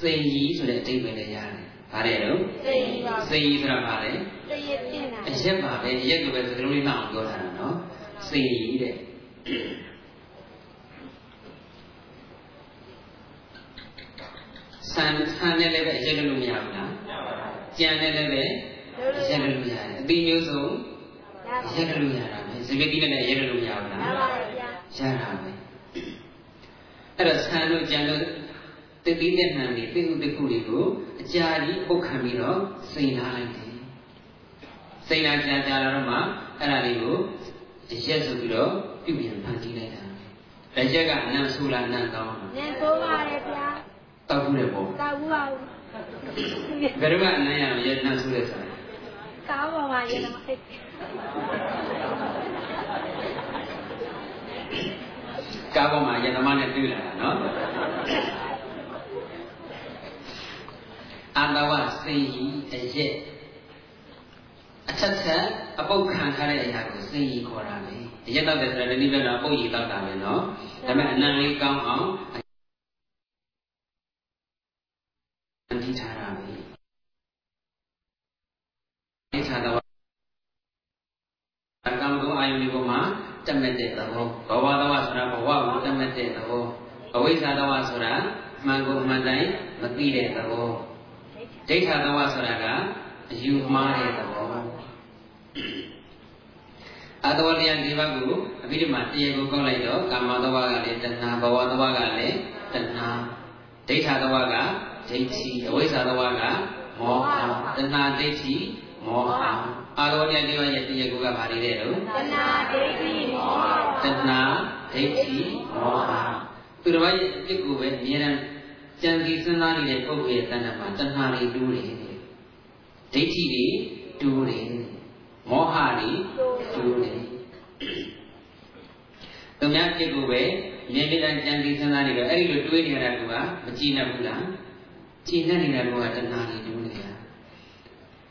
စိန်ကြီးဆိုတဲ့အဓိပ္ပာယ်လည်းရတယ်ဗါတယ်တော့စိန်ကြီးပါစိန်ကြီးဆိုတာဗါတယ်စိန်ရဖြစ်တာအရက်ပါပဲအရက်ကပဲစကားလုံးလေးနောက်အောင်ပြောတာနော်စိန်ကြီးတဲ့ဆန်ဆန်နဲ့လည်းပဲအရက်ကလို့မရဘူးလားကြံနဲ့လည်းပဲအရက်လို့ရတယ်အပြီးမျိုးစုံရရက်လို့ရတာပဲ စပစ်တိနဲ့ရက်လို့မရဘူးလားရပါတယ်ဗျာရတာပဲအဲ့တော့ဆံတို့ကြံတို့တတိတဲ့နှံတွေသိဥတခုတွေကိုအကြာကြီးပုတ်ခံပြီးတော့စိန်လာလိုက်တယ်စိန်လာကြာကြာလာတော့မှအဲ့ဒါလေးကိုရက်ဆိုပြီးတော့ပြုပြင်ဖန်တီးလိုက်တာလက်ချက်ကအနံဆူလာနံကောင်းနင်းဆိုးပါတယ်ဗျာတောက်ခုတဲ့ပုံကောက်ဘူးပါဘူးဘယ်တော့မှအနံ့ရအောင်ရက်နံဆူတဲ့ဆိုတာကောက်ပါပါရေတော့ဟဲ့ ကားပေါ်မှာယတမနဲ့တွေ့လာတာနော်အာတဝစိန်ကြီးအရက်အထက်ထက်အပုတ်ခံထားတဲ့အရာကိုစိန်ကြီးခေါ်တာပဲအရက်တော့တဲ့ဆိုတော့ဒီနည်းကတော့ပုတ်ကြီးတော့တာပဲနော်ဒါပေမဲ့အနံလေးကောင်းအောင်အန်တီထားတာပဲဒီခြားတော့အကောင်ကုန်းအာယုန်ဒီပေါ်မှာ တက်မဲ့တဲ့သဘောဘဝတဝဆိုတာဘဝကိုတက်မဲ့တဲ့သဘောအဝိဇ္ဇာတဝဆိုတာမှန်ကုန်မှန်တိုင်းမသိတဲ့သဘောဒိဋ္ဌာတဝဆိုတာကအယူမှားတဲ့သဘောအတဝတရားဒီဘက်ကိုအဘိဓမ္မာတရားကိုကောက်လိုက်တော့ကာမတဝကလည်းတဏှာဘဝတဝကလည်းတဏှာဒိဋ္ဌာတဝကဒိဋ္ဌိအဝိဇ္ဇာတဝကမောဟ တဏှာဒိဋ္ဌိမောဟအာရောတရားဒီဘက်ရဲ့တရားကိုကဘာတွေလဲတော့တဏှာဒိဋ္ဌိမောဟတဏှာဒိဋ္ဌိမောဟသူတော်ရဲ့အဖြစ်ကိုပဲအမြဲတမ်းကြံစည်စဉ်းစားနေတဲ့ပုဂ္ဂိုလ်ရဲ့တဏှာမှာတဏှာတွေတူးတယ်ဒိဋ္ဌိတွေတူးတယ်မောဟတွေတူးတယ်သူများဖြစ်ကိုပဲမြင်မြင်တမ်းကြံစည်စဉ်းစားနေတော့အဲ့ဒီလိုတွေးနေရတာကမကြည်နဲ့ဘူးလားကြည်နဲ့နေတာကတဏှာတွေတူးနေတာ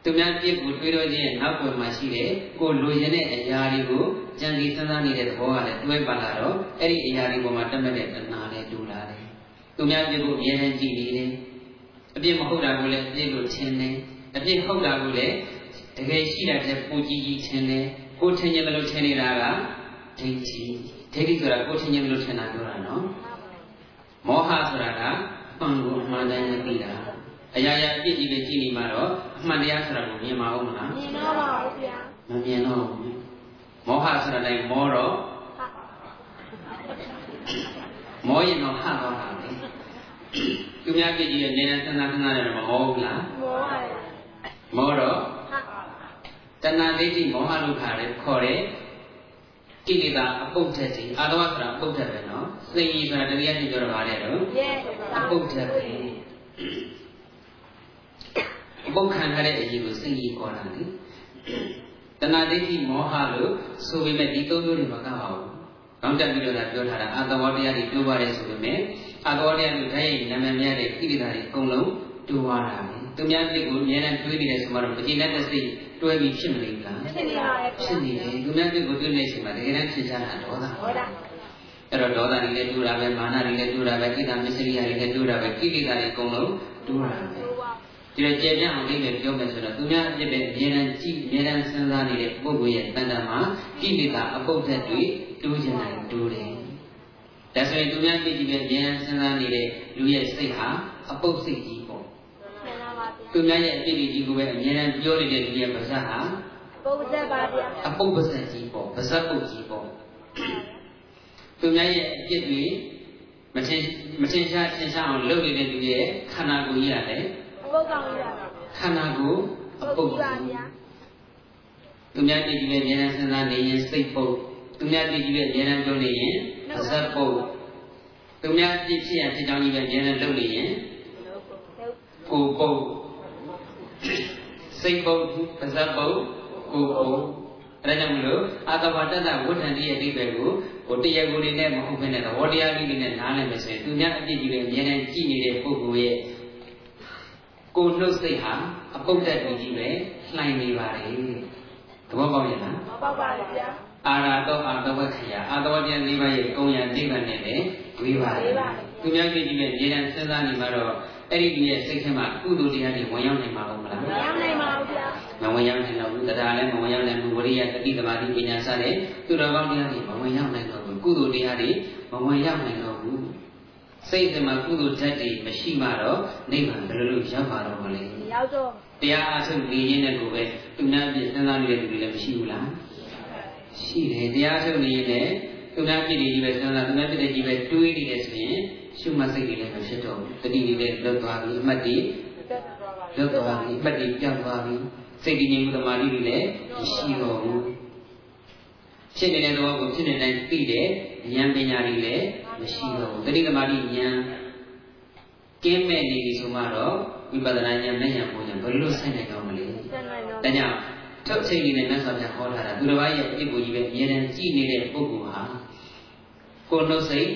သူများပြစ်ကိုတွေးတော့ခြင်းနောက်ွယ်မှာရှိတဲ့ကိုလိုချင်တဲ့အရာတွေကိုကြံစည်စဉ်းစားနေတဲ့သဘောကလည်းတွဲပါလာတော့အဲ့ဒီအရာတွေပေါ်မှာတက်မဲ့တဲ့တဏှာလည်းတူလာတယ်။သူများပြစ်ကိုအမြဲတမ်းကြည့်နေတယ်။အပြစ်မဟုတ်တာကိုလည်းအပြစ်လို့ထင်တယ်။အပြစ်ဟုတ်တာကိုလည်းတကယ်ရှိတာတဲ့ပူကြီးကြီးထင်တယ်။ကိုထင်ရင်လို့ထင်နေတာကဒိဋ္ဌိဒိဋ္ဌိဆိုတာကိုထင်ရင်လို့ထင်တာပြောတာနော်။မောဟဆိုတာကမှန်ကိုအမှန်တိုင်းမသိတာ။ အရာရာအပြစ်ကြီးပဲကြည့်နေမှာတော့အမှန်တရားဆိုတာကိုမြင်မအောင်မလားမြင်တော့ပါဘူးဗျာမမြင်တော့ဘူးမောဟဆိုတာလည်းမောတော့ဟာမောရင်တော့ဟတော့တာပဲသူများပြည့်ကြီးရဲ့နေနဲ့သနာသနာနဲ့မမောဘူးလားမောရတယ်မောတော့ဟာတဏှာဒိဋ္ဌိမောဟလို့ခါတယ်ခေါ်တယ်ကိလေသာအပုတ်ထက်တွေအာတဝဆိုတာအပုတ်ထက်ပဲနော်စိတ်ကြီးဆိုတာတရားချင်းပြောတော့ပါတယ်တော့ရဲ့အပုတ်ထက်ပဲအ ပုတ်ခံရတဲ့အရေးကိုစိတ်ကြီးခေါ်တာလေတဏှာဒိဋ္ဌိမောဟလို့ဆိုပေမဲ့ဒီသုံးမျိုးတွေမကပါဘူး။ကောင်းတက်ပြီးတော့ဒါပြောထားတာအာတဝတရားတွေပြောပါတယ်ဆိုပေမဲ့အာတဝတရားတွေဓာတ်ရိုက်နာမည်များတဲ့ကိလေသာတွေအကုန်လုံးတူပါတာပဲ။သူများပြစ်ကိုအများနဲ့တွေးနေတယ်ဆိုမှတော့မကျေနပ်တဲ့စိတ်တွဲပြီးဖြစ်မနေဘူးလားဖြစ်နေပါရဲ့။ဖြစ်နေတယ်။သူများပြစ်ကိုတွေးနေတဲ့အချိန်မှာတကယ်တမ်းဖြစ်ကြတာဒေါသ။ဟောတာအဲ့တော့ဒေါသတွေလည်းတူတာပဲမာနတွေလည်းတူတာပဲကိတ္တမစ္စရိယတွေလည်းတူတာပဲကိလေသာတွေအကုန်လုံးတူတာပဲဆိုပါ ဒီလိုကျေပြန့်အောင်လေးပဲပြောမယ်ဆိုတော့သူများအဖြစ်ပဲအမြဲတမ်းကြည့်အမြဲတမ်းစဉ်းစားနေတဲ့ပုဂ္ဂိုလ်ရဲ့တဏ္ဍာမှာကိလေသာအပုတ်သက်တွေတူးကျင်တယ်တူးတယ်ဒါဆိုရင်သူများကြည့်ကြည့်ပဲအမြဲတမ်းစဉ်းစားနေတဲ့လူရဲ့စိတ်ဟာအပုတ်စိတ်ကြီးပေါ့မှန်ပါပါဗျာသူများရဲ့အဖြစ်ကြီးကိုပဲအမြဲတမ်းပြောနေတဲ့လူရဲ့ပါဇက်ဟာပုဂ္ဂဇက်ပါဗျာအပုတ်ပါဇက်ကြီးပေါ့ပါဇက်ပုတ်ကြီးပေါ့သူများရဲ့အဖြစ်တွေမထင်မထင်ရှားထင်ရှားအောင်လုပ်နေတဲ့လူရဲ့ခန္ဓာကိုယ်ကြီးရတယ် ပုဂ္ဂကောင်ရပါခန္ဓာကိုယ်အပုတ်ပါကြီးဗျာသူများတည်ကြည်ရဲ့ဉာဏ်စဉ်းစားနေရင်စိတ်ပုတ်သူများတည်ကြည်ရဲ့ဉာဏ်ပြောနေရင်ပါဇက်ပုတ်သူများပြည့်ဖြစ်ရဖြစ်ကြောင်းကြီးပဲဉာဏ်လုပ်နေရင်ကိုယ်ပုတ်စိတ်ပုတ်ပါဇက်ပုတ်ကိုယ်ပုတ်အဲဒါကြောင့်မလို့အာတဝတ္တဝဋ္ဌန္တိရဲ့အဓိပ္ပာယ်ကိုဟိုတရားကိုယ်လေးနဲ့မဟုတ်ဘဲနဲ့သဘောတရားလေးနဲ့နားလည်မယ်ဆိုရင်သူများအပြစ်ကြီးပဲဉာဏ်ကြည့်နေတဲ့ပုဂ္ဂိုလ်ရဲ့ ကိုယ်နှုတ်စိတ်ဟာအပုတ်တက်ကြီးပဲလှိုင်နေပါလေသဘောပေါက်ရဲ့လားမပေါက်ပါဘူးဗျာအာရတောအာတဝခယအာတဝပြန်၄ပါးရဲ့ကုံရနိဗ္ဗာန်နဲ့လည်းဝေးပါတယ်သူများကြည့်ကြည့်နဲ့ဉာဏ်စဉ်းစားနေမှာတော့အဲ့ဒီဒီရဲ့စိတ်ထဲမှာကုသိုလ်တရားတွေဝင်ရောက်နိုင်မှာမလားမရနိုင်ပါဘူးဗျာမဝင်ရောက်နိုင်တော့ဘူးတရားလည်းမဝင်ရောက်နိုင်ဘူးဝရိယတတိသမာဓိပညာစတဲ့သူတော်ကောင်းတရားတွေမဝင်ရောက်နိုင်တော့ဘူးကုသိုလ်တရားတွေမဝင်ရောက်နိုင်တော့ဘူး စိတ်ထဲမှာကုသိုလ်ဓာတ်တွေမရှိမှတော့နိဗ္ဗာန်ဘယ်လိုလုပ်ရောက်ပါတော့မလဲရောက်တော့တရားအားထုတ်နေရင်းနဲ့ကိုပဲသူများပြစဉ်းစားနေတဲ့လူတွေလည်းမရှိဘူးလားရှိတယ်တရားထုတ်နေရင်လည်းသူများပြစ်တွေကြီးပဲစဉ်းစားသူများပြစ်တွေကြီးပဲတွေးနေတယ်ဆိုရင်ရှုမှတ်စိတ်တွေလည်းမဖြစ်တော့ဘူးတတိတွေလည်းလွတ်သွားပြီအမှတ်တွေလွတ်သွားပြီအမှတ်တွေပြောင်းသွားပြီစိတ်တည်ငြိမ်မှုသမာဓိတွေလည်းမရှိတော့ဘူးဖြစ်နေတဲ့သဘောကိုဖြစ်နေတိုင်းသိတဲ့ဉာဏ်ပညာတွေလည်း မရှိတော့ဘူးတတိသမာဓိဉာဏ်ကင်းမဲ့နေပြီဆိုမှတော့ဝိပဿနာဉာဏ်နဲ့ဉာဏ်ပေါ်ဉာဏ်ဘယ်လိုဆိုင်နိုင်တော့မလဲဒါကြောင့်ထုတ်ချိန်နေတဲ့မြတ်စွာဘုရားဟောထားတာသူတစ်ပါးရဲ့အစ်ကိုကြီးပဲအမြဲတမ်းကြည်နေတဲ့ပုဂ္ဂိုလ်ဟာကိုယ်နှုတ်စိတ်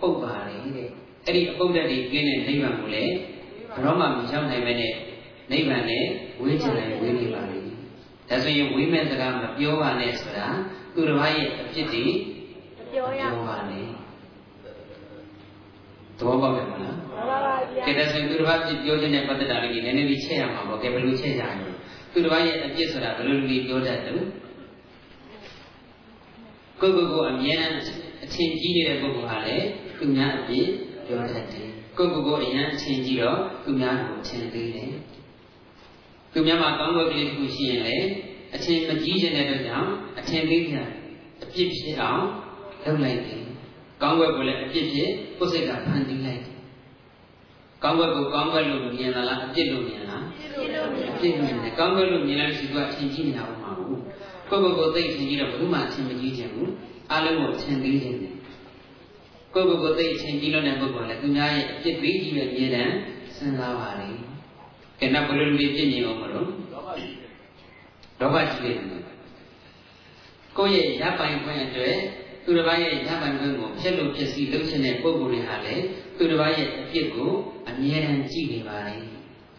ပုတ်ပါတယ်တဲ့အဲ့ဒီအပုတ်တက်တွေကင်းတဲ့နိဗ္ဗာန်ကိုလည်းဘရောမှမရောက်နိုင်မဲ့နဲ့နိဗ္ဗာန်နဲ့ဝေးချင်တယ်ဝေးနေပါလိမ့်ဒါဆိုရင်ဝေးမဲ့စကားမပြောပါနဲ့ဆိုတာသူတစ်ပါးရဲ့အဖြစ်တွေပြောရပါနဲ့ သဘောပေါက်တယ်မလားမှန်ပါပါဗျာကဲဒါဆိုရင်သူတစ်ပါးဖြစ်ပြောခြင်းနဲ့ပတ်သက်တာလေးနည်းနည်းလေးချက်ရမှာပေါ့ကဲဘယ်လိုချက်ကြလဲသူတစ်ပါးရဲ့အပြစ်ဆိုတာဘယ်လိုလူကြီးပြောတတ်တယ်ကိုယ့်ကိုယ်ကိုအမြဲတမ်းအထင်ကြီးနေတဲ့ပုဂ္ဂိုလ်ဟာလည်းသူများအပြစ်ပြောတတ်တယ်ကိုယ့်ကိုယ်ကိုအရန်အထင်ကြီးတော့သူများကိုအထင်သေးတယ်သူများမှာကောင်းကွက်ကလေးတစ်ခုရှိရင်လည်းအထင်မကြီးခြင်းတဲ့အတွက်ကြောင့်အထင်သေးကြအပြစ်ဖြစ်အောင်လုပ်လိုက်တယ် ကောင်းကွက်ကိုလည်းအပြစ်ဖြစ်ကိုယ်စိတ်ကဖန်တီးလိုက်တယ်ကောင်းကွက်ကိုကောင်းကွက်လို့မြင်လာလားအပြစ်လို့မြင်လားအပြစ်လို့မြင်တယ်ကောင်းကွက်လို့မြင်လိုက်စီကအထင်ကြီးနေတာမဟုတ်ဘူးကိုယ့်ကိုယ်ကိုသိထင်ကြီးတော့ဘယ်သူမှအထင်မကြီးခြင်းဘူးအလုံးကိုထင်သေးခြင်းတယ်ကိုယ့်ကိုယ်ကိုသိထင်ကြီးလို့တဲ့ပုဂ္ဂိုလ်လည်းသူများရဲ့အပြစ်ပေးကြီးရဲ့မြေတံစဉ်းစားပါလေကဲနောက်ဘယ်လိုလူတွေပြည့်မြင်အောင်မလို့လောဘကြီးတယ်ကိုယ့်ရဲ့ရပိုင်ခွင့်အတွက် သူတစ်ပါးရဲ့ရပိုင်ခွင့်ကိုဖြစ်လို့ဖြစ်စီလုပ်ချင်တဲ့ပုဂ္ဂိုလ်တွေဟာလည်းသူတစ်ပါးရဲ့အပြစ်ကိုအမြဲတမ်းကြည့်နေပါလေ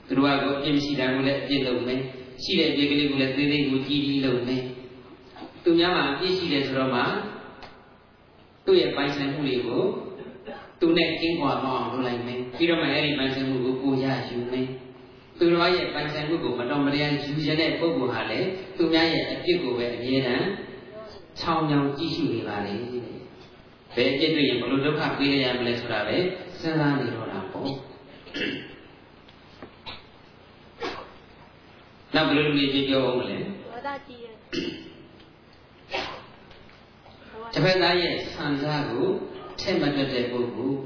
သူတို့ကအပြစ်မရှိတာကိုလည်းအပြစ်လုပ်မယ်ရှိတဲ့အပြစ်ကလေးကိုလည်းသေးသေးကိုကြည်ကြည်လုပ်မယ်သူများမှာအပြစ်ရှိတယ်ဆိုတော့မှသူ့ရဲ့ပိုင်ဆိုင်မှုတွေကိုသူနဲ့ကင်းကွာသွားအောင်လုပ်လိုက်မယ်ပြီးတော့မှအဲ့ဒီပိုင်ဆိုင်မှုကိုကိုရယူမယ်သူတော်ရဲ့ပိုင်ဆိုင်မှုကိုမတော်မတရားယူရတဲ့ပုဂ္ဂိုလ်ဟာလည်းသူများရဲ့အပြစ်ကိုပဲအမြဲတမ်း ချောင်းချောင်းကြည့်ရှုနေပါလေဘယ်အပြစ်တွေရင်ဘလို့ဒုက္ခပေးရရမလဲဆိုတာပဲစဉ်းစားနေတော့တာပေါ့နောက်ဘယ်လိုလူကြီးပြောအောင်မလဲဝါဒကြီးရဲ့တစ်ဖက်သားရဲ့ဆန္ဒကိုထက်မတွက်တဲ့ပုဂ္ဂိုလ်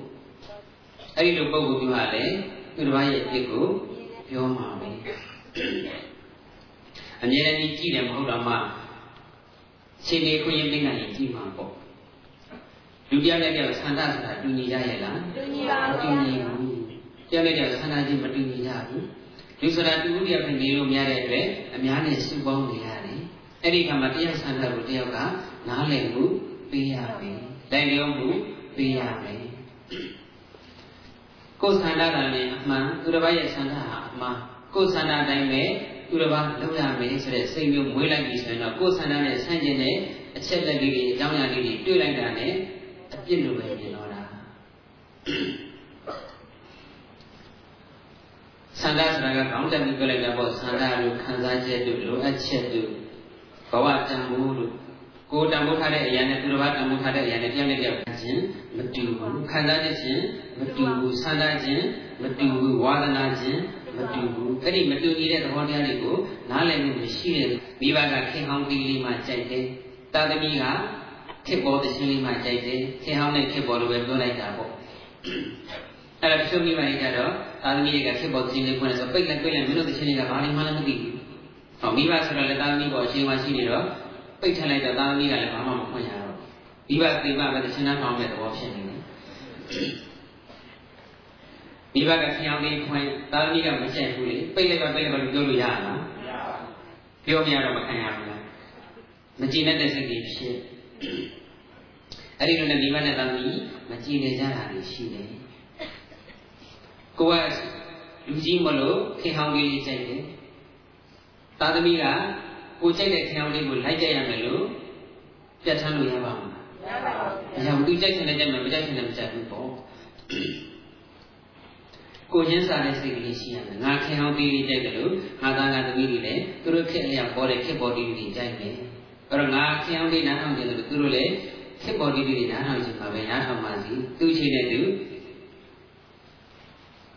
အဲ့ဒီလိုပုဂ္ဂိုလ်မျိုးဟာလည်းသူတစ်ပါးရဲ့အပြစ်ကိုပြောမှာပဲအမြဲတမ်းကြည့်တယ်မဟုတ်တော့မှ ရှင်နေခွင့်ရသိနိုင်ရင်ကြည့်မှာပေါ့လူတရားနဲ့တရားဆန္ဒဆိုတာတူညီရရဲ့လားတူညီပါဘူးတူညီဘူးတရားနဲ့တရားဆန္ဒချင်းမတူညီကြဘူးလူဆိုတာတူတူတရားဖြစ်နေလို့များတဲ့အတွက်အများနဲ့စုပေါင်းနေရတယ်အဲ့ဒီခါမှာတရားဆန္ဒကိုတယောက်ကနားလည်မှုပေးရမယ်တိုင်လျောမှုပေးရမယ်ကိုယ်ဆန္ဒကလည်းအမှန်သူတစ်ပါးရဲ့ဆန္ဒဟာအမှန်ကိုယ်ဆန္ဒတိုင်းပဲ သူတစ်ပါးလုပ်ရမယ်ဆိုတဲ့စိတ်မျိုးမွေးလိုက်ပြီဆိုရင်တော့ကိုယ်ဆန္ဒနဲ့ဆန့်ကျင်တဲ့အချက်လက်လေးတွေအကြောင်းအရာလေးတွေတွေ့လိုက်တာနဲ့အပြစ်လိုပဲမြင်တော့တာဆန္ဒဆိုတာကကောင်းတက်ပြီးပြောလိုက်တာပေါ့ဆန္ဒလို့ခံစားချက်တို့လိုအပ်ချက်တို့ဘဝတန်ဖိုးတို့ကိုယ်တန်ဖိုးထားတဲ့အရာနဲ့သူတစ်ပါးတန်ဖိုးထားတဲ့အရာနဲ့တရားနဲ့တရားချင်းမတူဘူးခံစားချက်ချင်းမတူဘူးဆန္ဒချင်းမတူဘူးဝါဒနာချင်း မတူဘူးအဲ့ဒီမတူညီတဲ့သဘောတရားတွေကိုနားလည်မှုမရှိတဲ့မိဘကခင်ဟောင်းပြီးလေးမှကြိုက်တယ်တာသမီးကခေပေါ်တဲ့ချင်းလေးမှကြိုက်တယ်ခင်ဟောင်းနဲ့ခေပေါ်လိုပဲပြောလိုက်တာပေါ့အဲ့ဒါတချို့မိဘတွေကြတော့တာသမီးတွေကခေပေါ်တဲ့ချင်းလေးဖွင့်လို့ဆိုပိတ်လိုက်ပိတ်လိုက်မင်းတို့တဲ့ချင်းလေးကဘာလို့မှလည်းမသိဘူးဟောမိဘဆိုတော့လည်းတာသမီးပေါ်အရှင်မရှိနေတော့ပိတ်ထလိုက်တော့တာသမီးကလည်းဘာမှမဖွင့်ရတော့မိဘသိမှပဲတချင်းသားမှောင်းတဲ့သဘောဖြစ်နေတယ် မိဘကဖျောင်းလေးခွင်သာသမီကမကြိုက်ဘူးလေပိတ်လိုက်ပါပိတ်လိုက်ပါလို့ပြောလို့ရလားမရပါဘူးပြောမရတော့မခံရဘူးလားမကြည်တဲ့စိတ်ကြီးဖြစ်အဲ့ဒီလိုနဲ့မိဘနဲ့သာသမီမကြည်နေကြတာရှိတယ်ကိုကလူကြီးမလို့ခင်ဟောင်းလေးကြိုက်တယ်သာသမီကကိုကြိုက်တဲ့ခင်ဟောင်းလေးကိုလိုက်ကြရမယ်လို့ပြတ်ထမ်းလို့ရပါမလားမရပါဘူး။အရာသူကြိုက်တဲ့ကြိုက်မယ်မကြိုက်တဲ့မကြိုက်ဘူးပေါ့ ကိုချင်းစာတဲ့စိတ်ကလေးရှိရမယ်ငါခင်အောင်ပြီးကြိုက်တယ်လို့ငါသားငါသမီးတွေလည်းသူတို့ခက်အရာပေါ်တဲ့ခက်ပေါ်တီတွေကြိုက်မယ်အဲ့တော့ငါခင်အောင်ပြီးနားထောင်ကြတယ်လို့သူတို့လည်းခက်ပေါ်တီတွေနားထောင်ချင်ပါပဲနားထောင်ပါစီသူ့ချိန်နဲ့သူ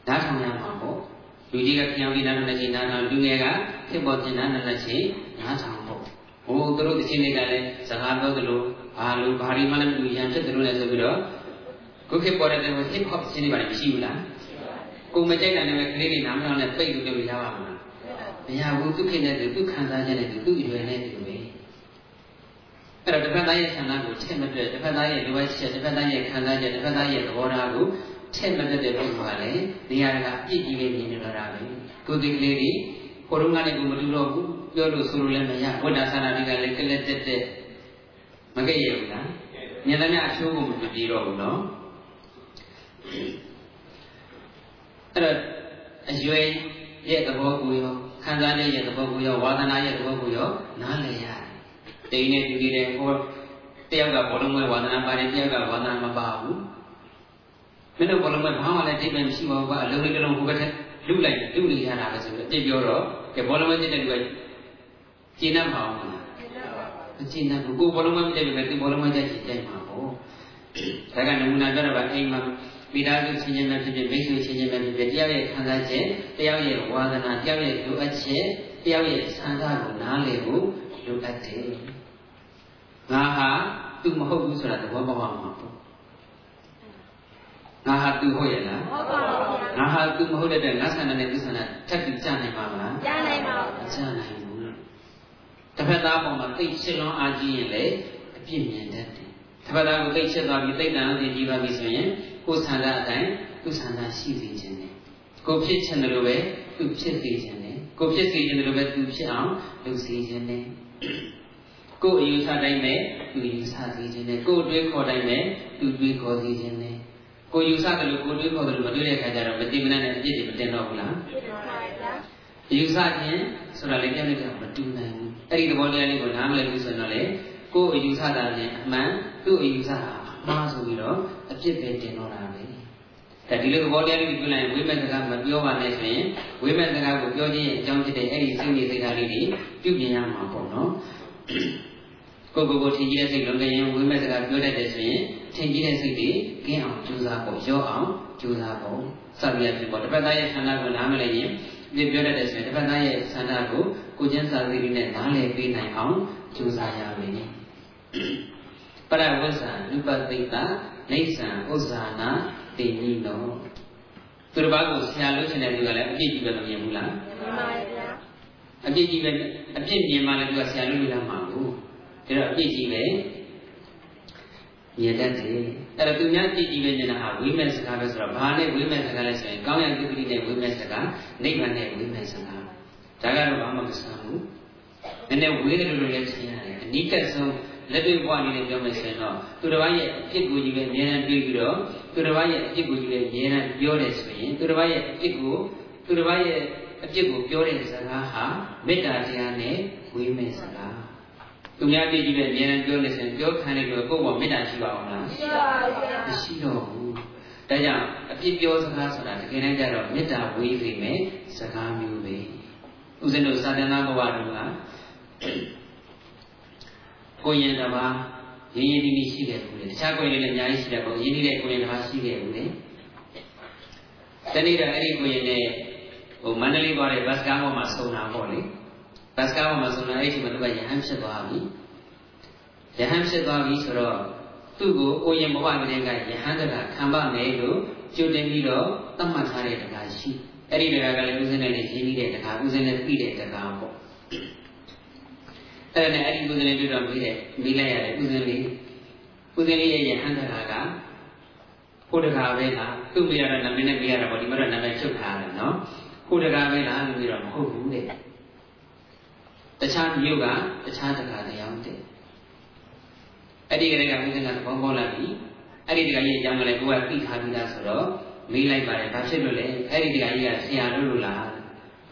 နားထောင်ရမှာပေါ့လူကြီးကခင်အောင်ပြီးနားထောင်တဲ့ချိန်နားထောင်လူငယ်ကခက်ပေါ်တင်နားနားတဲ့ချိန်နားထောင်ပေါ့ဟိုသူတို့တချင်းတွေကလည်းစကားပြောသလိုဘာလို့ဘာဒီမှလည်းမတူရန်ဖြစ်သလိုလဲဆိုပြီးတော့ခုခေတ်ပေါ်တဲ့ hip hop ချင်းတွေပါမရှိဘူးလား ကိုမကြိုက်တာနဲ့ကလေးတွေနားမထောင်နဲ့ပိတ်လို့ပြောရပါမလားမရဘူးသူခေတ်နဲ့သူခံစားချက်နဲ့သူသူ့အရွယ်နဲ့သူပဲအဲ့တော့တစ်ဖက်သားရဲ့ဆန္ဒကိုချက်မတွက်တစ်ဖက်သားရဲ့လိုအပ်ချက်တစ်ဖက်သားရဲ့ခံစားချက်တစ်ဖက်သားရဲ့သဘောထားကိုချက်မတွက်တဲ့ပုဂ္ဂိုလ်ကလည်းနေရာကအပြစ်ကြီးလေးမြင်နေတော့တာပဲကိုယ်ဒီကလေးတွေကိုရုံးကနေကိုမတူတော့ဘူးပြောလို့ဆိုလို့လည်းမရဝိတ္တဆန္ဒတွေကလည်းကလက်တက်တက်မကြည့်ရဘူးလားဉာဏ်နဲ့အချိုးကိုမပြေတော့ဘူးနော် အဲ့တော့အရွယ်ရဲ့သဘောကိုရောခံစားတဲ့ရဲ့သဘောကိုရောဝါသနာရဲ့သဘောကိုရောနားလည်ရတယ်။တိန်နဲ့တူနေတဲ့ဟောတယောက်ကဘောလုံးမဲ့ဝါသနာပါတယ်တယောက်ကဝါသနာမပါဘူး။မင်းတို့ဘောလုံးမဲ့ဘာမှလည်းတိတ်ပဲမရှိပါဘူးကွာအလုံးလေးတစ်လုံးဟိုဘက်ထက်လူလိုက်လူနေရတာပဲဆိုတော့ပြပြောတော့ကဲဘောလုံးမဲ့တဲ့လူကကျင်းတတ်မှာအောင်လား။မကျင်းတတ်ဘူးကိုဘောလုံးမဲ့တဲ့လူကသူဘောလုံးမဲ့တဲ့ကျင်းတတ်မှာပေါ့။ဒါကနမူနာပြတော့ဗအိမ်မှာ မိသားစုချင်းချင်းပဲဖြစ်ဖြစ်မိတ်ဆွေချင်းချင်းပဲဖြစ်ဖြစ်တယောက်ရဲ့ခံစားချက်တယောက်ရဲ့ဝါသနာတယောက်ရဲ့လိုအပ်ချက်တယောက်ရဲ့ဆန္ဒကိုနားလည်ဖို့လိုအပ်တယ်ငါဟာသူမဟုတ်ဘူးဆိုတာသဘောပေါက်အောင်ပါပေါ့ငါဟာသူဟုတ်ရဲ့လားဟုတ်ပါဘူးငါဟာသူမဟုတ်တဲ့ငါဆန္ဒနဲ့သူဆန္ဒထပ်ပြီးကြားနိုင်ပါမလားကြားနိုင်ပါဘူးကြားနိုင်ဘူးတစ်ဖက်သားပေါ်မှာသိချစ်လွန်အားကြီးရင်လေအပြစ်မြင်တတ်တယ်တစ်ဖက်သားကိုသိချစ်သွားပြီးသိတ္တန်အောင်ကြည့်ပါပြီဆိုရင် ကိုယ်ဆန္ဒအတိုင်းသူ့ဆန္ဒရှိစေခြင်းနဲ့ကိုဖြစ်ခြင်းတယ်လို့ပဲသူဖြစ်စေခြင်းနဲ့ကိုဖြစ်စေခြင်းတယ်လို့ပဲသူဖြစ်အောင်လုပ်စေခြင်းနဲ့ကိုယ်အယူဆတိုင်းပဲသူယူဆစေခြင်းနဲ့ကိုယ်တွေးခေါ်တိုင်းပဲသူတွေးခေါ်စေခြင်းနဲ့ကိုယူဆတယ်လို့ကိုတွေးခေါ်တယ်လို့မတွေးတဲ့အခါကျတော့မတိမနနဲ့အပြစ်တွေမတင်တော့ဘူးလားယူဆခြင်းဆိုတာလည်းပြန်လိုက်တော့မတူနိုင်ဘူးအဲ့ဒီသဘောတရားလေးကိုနားမလည်ဘူးဆိုတော့လေကိုယ်အယူဆတာနဲ့အမှန်သူ့အယူဆတာ မှားဆိုပြီးတော့အပြစ်ပဲတင်တော့တာပဲဒါဒီလိုသဘောတရားလေးကိုပြောလိုက်ရင်ဝိမဲ့စကားမပြောပါနဲ့ဆိုရင်ဝိမဲ့စကားကိုပြောခြင်းရဲ့အကြောင်းဖြစ်တဲ့အဲ့ဒီစိတ်နေစိတ်ဓာတ်လေးတွေပြုပြင်ရမှာပေါ့နော်ကိုကိုကိုထင်ကြီးတဲ့စိတ်လုံးကရင်ဝိမဲ့စကားပြောတတ်တယ်ဆိုရင်ထင်ကြီးတဲ့စိတ်တွေကင်းအောင်ကြိုးစားဖို့ရောအောင်ကြိုးစားဖို့စသည်အဖြစ်ပေါ့တစ်ဖက်သားရဲ့ဆန္ဒကိုနားမလည်ရင်ဒီပြောတတ်တယ်ဆိုရင်တစ်ဖက်သားရဲ့ဆန္ဒကိုကိုကျင်းစာသီးလေးနဲ့နားလည်ပေးနိုင်အောင်ကြိုးစားရမယ် ပရဝဇ္ဇာနုပတိတနေဆံဥဇာနာတိနိနောသူတစ်ပါးကိုဆရာလို့ချင်တဲ့လူကလည်းအပြစ်ကြီးပဲမမြင်ဘူးလားမှန်ပါဗျာအပြစ်ကြီးပဲအပြစ်မြင်မှလည်းသူကဆရာလို့လို့ရမှာဘူးဒါတော့အပြစ်ကြီးပဲမြင်တတ်တယ်အဲ့တော့သူများကြည့်ကြည့်ပဲမြင်တာဟာဝိမဲ့စကားပဲဆိုတော့ဘာနဲ့ဝိမဲ့စကားလဲဆိုရင်ကောင်းရကုပ္ပတိနဲ့ဝိမဲ့စကားနိဗ္ဗာန်နဲ့ဝိမဲ့စကားဒါကတော့ဘာမှမဆန်းဘူးနည်းနည်းဝေးတယ်လို့လည်းရှင်းရတယ်အနိကဆုံး လက်တွေ့ဘဝအနေနဲ့ပြောမယ်ဆိုရင်တော့သူတစ်ပါးရဲ့အဖြစ်ကိုကြီးပဲအမြဲတမ်းတွေးပြီးတော့သူတစ်ပါးရဲ့အဖြစ်ကိုကြီးပဲအမြဲတမ်းပြောတယ်ဆိုရင်သူတစ်ပါးရဲ့အဖြစ်ကိုသူတစ်ပါးရဲ့အဖြစ်ကိုပြောတဲ့စကားဟာမေတ္တာတရားနဲ့ဝေးမဲ့စကားသူများပြည့်ကြီးပဲအမြဲတမ်းပြောနေစဉ်ပြောခံနေလို့ကိုယ့်ဘောမေတ္တာရှိပါအောင်လားရှိပါဘူးဗျာမရှိတော့ဘူးဒါကြောင့်အပြစ်ပြောစကားဆိုတာတကယ်တမ်းကျတော့မေတ္တာဝေးစေမယ်စကားမျိုးပဲဥစဉ်တို့သာသနာ့ဘဝတို့က ကိုရင်တစ်ပါးရင်းရင်းနှီးနှီးရှိခဲ့ဘူးလေတခြားကိုရင်လည်းအများကြီးရှိတယ်ပေါ့ရင်းနှီးတဲ့ကိုရင်တစ်ပါးရှိခဲ့ဘူးလေတနေ့တော့အဲ့ဒီကိုရင်နဲ့ဟိုမန္တလေးသွားတဲ့ဘတ်စကားပေါ်မှာဆုံတာပေါ့လေဘတ်စကားပေါ်မှာဆုံတာအဲ့ဒီမှာသူကယဟန်ဖြစ်သွားပြီယဟန်ဖြစ်သွားပြီဆိုတော့သူ့ကိုကိုရင်ဘဝကလေးကယဟန်တကခံပါမယ်လို့ကြိုတင်ပြီးတော့သတ်မှတ်ထားတဲ့တရားရှိအဲ့ဒီတရားကလည်းဥစဉ်နဲ့ရင်းနှီးတဲ့တရားဥစဉ်နဲ့ပြီးတဲ့တရားပေါ့ အဲ့ဒါနဲ့အဲ့ဒီကုသလေးတွေ့တော့ပြီးတယ်ပြီးလိုက်ရတယ်ကုသလေးကုသလေးရဲ့ယဟန်တရာကကိုတကာပဲလားသူ့မိရတော့နာမည်နဲ့ပြရတာပေါ့ဒီမှာတော့နာမည်ချုပ်ထားတယ်နော်ကိုတကာပဲလားလို့ပြီးတော့မဟုတ်ဘူးတဲ့တခြားမြို့ကတခြားတကာတရားတဲ့အဲ့ဒီကလေးကမိသနာဘောပေါ်လာပြီအဲ့ဒီတကာကြီးအကြောင်းကလည်းကိုကသိထားပြီးသားဆိုတော့မေးလိုက်ပါတယ်ဘာဖြစ်လို့လဲအဲ့ဒီတကာကြီးကဆရာလို့လို့လား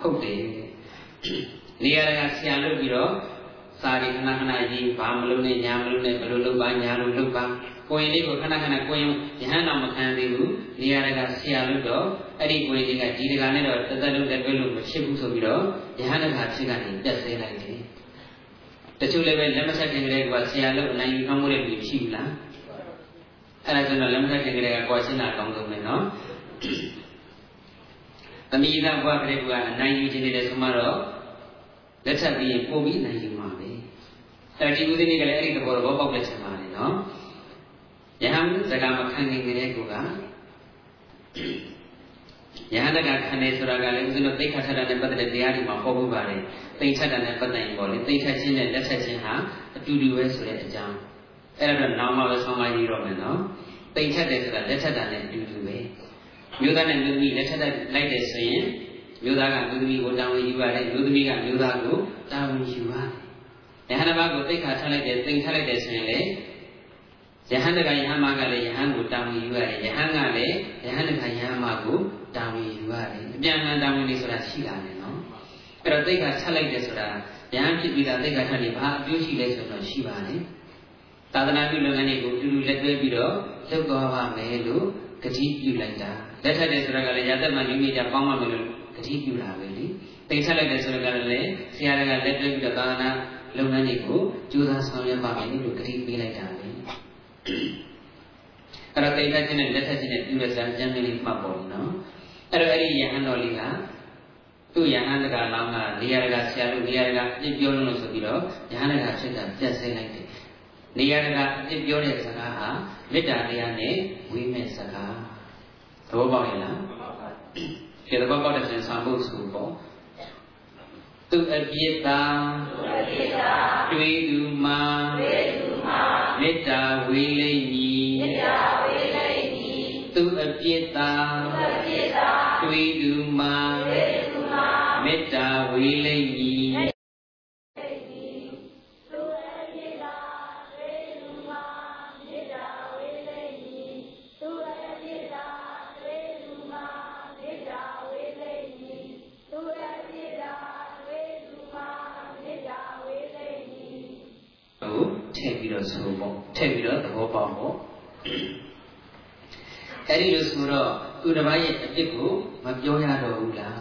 ဟုတ်တယ်နေရာကဆရာလို့ပြီးတော့ စာရီခဏခဏကြီးဘာမလုပ်နဲ့ညာမလုပ်နဲ့ဘယ်လိုလုပ်ပါညာလိုလုပ်ပါကိုရင်လေးကိုခဏခဏကိုရင်ယဟန်တော်မခံသေးဘူးနေရာကဆရာလို့တော့အဲ့ဒီကိုရင်လေးကဒီတကာနဲ့တော့တသက်လုံးတက်တွဲလို့မဖြစ်ဘူးဆိုပြီးတော့ယဟန်တကာဖြစ်ကနေပြတ်ဆဲလိုက်တယ်တချို့လည်းပဲလက်မဆက်ခင်ကလေးကဆရာလို့အနိုင်ယူကောင်းမှုတဲ့လူရှိဘူးလားအဲ့ဒါဆိုတော့လက်မဆက်ခင်ကလေးကကိုယ်ရှင်းတာကောင်းဆုံးပဲနော်သမီးသားဘွားကလေးကအနိုင်ယူခြင်းနေတယ်ဆိုမှတော့ လက်ထပ်ပြီးပို့ပြီးနိုင်ယူမှာပဲအဲ့ဒီဥဒိနေကလည်းအဲ့ဒီသဘောသဘောပေါက်တဲ့ချိန်မှာလေနော်ယဟန်စကားမခံခင်ကလေးကယဟန်တကခံနေဆိုတာကလည်းဦးဇင်းတို့သိခါထတာနဲ့ပတ်သက်တဲ့တရားတွေမှာဟောဖို့ပါတယ်သိထတာနဲ့ပတ်သက်ရင်ပေါ့လေသိထခြင်းနဲ့လက်ထခြင်းဟာအတူတူပဲဆိုတဲ့အကြောင်းအဲ့ဒါတော့နောက်မှပဲဆောင်းမရေးတော့မယ်နော်သိထတယ်ဆိုတာလက်ထတာနဲ့အတူတူပဲမျိုးသားနဲ့မျိုးသမီးလက်ထက်လိုက်တယ်ဆိုရင် မျိုးသားကမျိုးသမီးကိုတာဝန်ယူရတယ်မျိုးသမီးကမျိုးသားကိုတာဝန်ယူရတယ်ယဟန်တစ်ပါးကိုသိခါထလိုက်တယ်သိထလိုက်တယ်ဆိုရင်လေယဟန်တကယဟန်မကလည်းယဟန်ကိုတာဝန်ယူရတယ်ယဟန်ကလည်းယဟန်တကယဟန်မကိုတာဝန်ယူရတယ်အပြန်အလှန်တာဝန်တွေဆိုတာရှိလာတယ်နော်အဲ့တော့သိခါထလိုက်တယ်ဆိုတာယဟန်ဖြစ်ပြီးတာသိခါထနေဘာအကျိုးရှိလဲဆိုတော့ရှိပါတယ်သာသနာပြုလုပ်ငန်းတွေကိုတူတူလက်တွဲပြီးတော့လုပ်သွားပါမယ်လို့ကတိပြုလိုက်တာလက်ထက်တယ်ဆိုတာကလည်းရာသက်မှလူကြီးကြပေါင်းမှမယ်လို့ ကတိပြုတာပဲလေတိတ်ဆက်လိုက်တယ်ဆိုတာကလည်းဆရာတွေကလက်တွဲပြီးတော့သာသနာလုပ်ငန်းတွေကိုကြိုးစားဆောင်ရွက်ပါမယ်လို့ကတိပေးလိုက်တာပဲအဲ့တော့တိတ်ဆက်ခြင်းနဲ့လက်ထက်ခြင်းနဲ့ပြုတဲ့ဇာကျမ်းလေးမှတ်ပေါ်နော်အဲ့တော့အဲ့ဒီယဟန်တော်လေးကသူ့ယဟန်တကလောင်းကနေရာတကဆရာတို့နေရာတကပြစ်ပြောလို့ဆိုပြီးတော့ယဟန်တကဖြစ်တာပြတ်ဆဲလိုက်တယ်နေရာတကာအစ်ပြောတဲ့စကားဟာမေတ္တာတရားနဲ့ဝိမဲ့စကားသဘောပေါက်ရဲ့လား ဒီသဘောပေါက်တဲ့စဉ်ဆံဖို့ဆိုပေါ့သူအပြစ်သာတွေးသူမှာမေတ္တာဝေလိမ့်မည်သူအပြစ်သာတွေးသူမှာမေတ္တာဝေလိမ့်မည် လို့ဆိုပေါ့ထည့်ပြီးတော့သဘောပေါက်ပေါ့အဲ့ဒီလိုဆိုတော့သူတစ်ပါးရဲ့အပြစ်ကိုမပြောရတော့ဘူးလား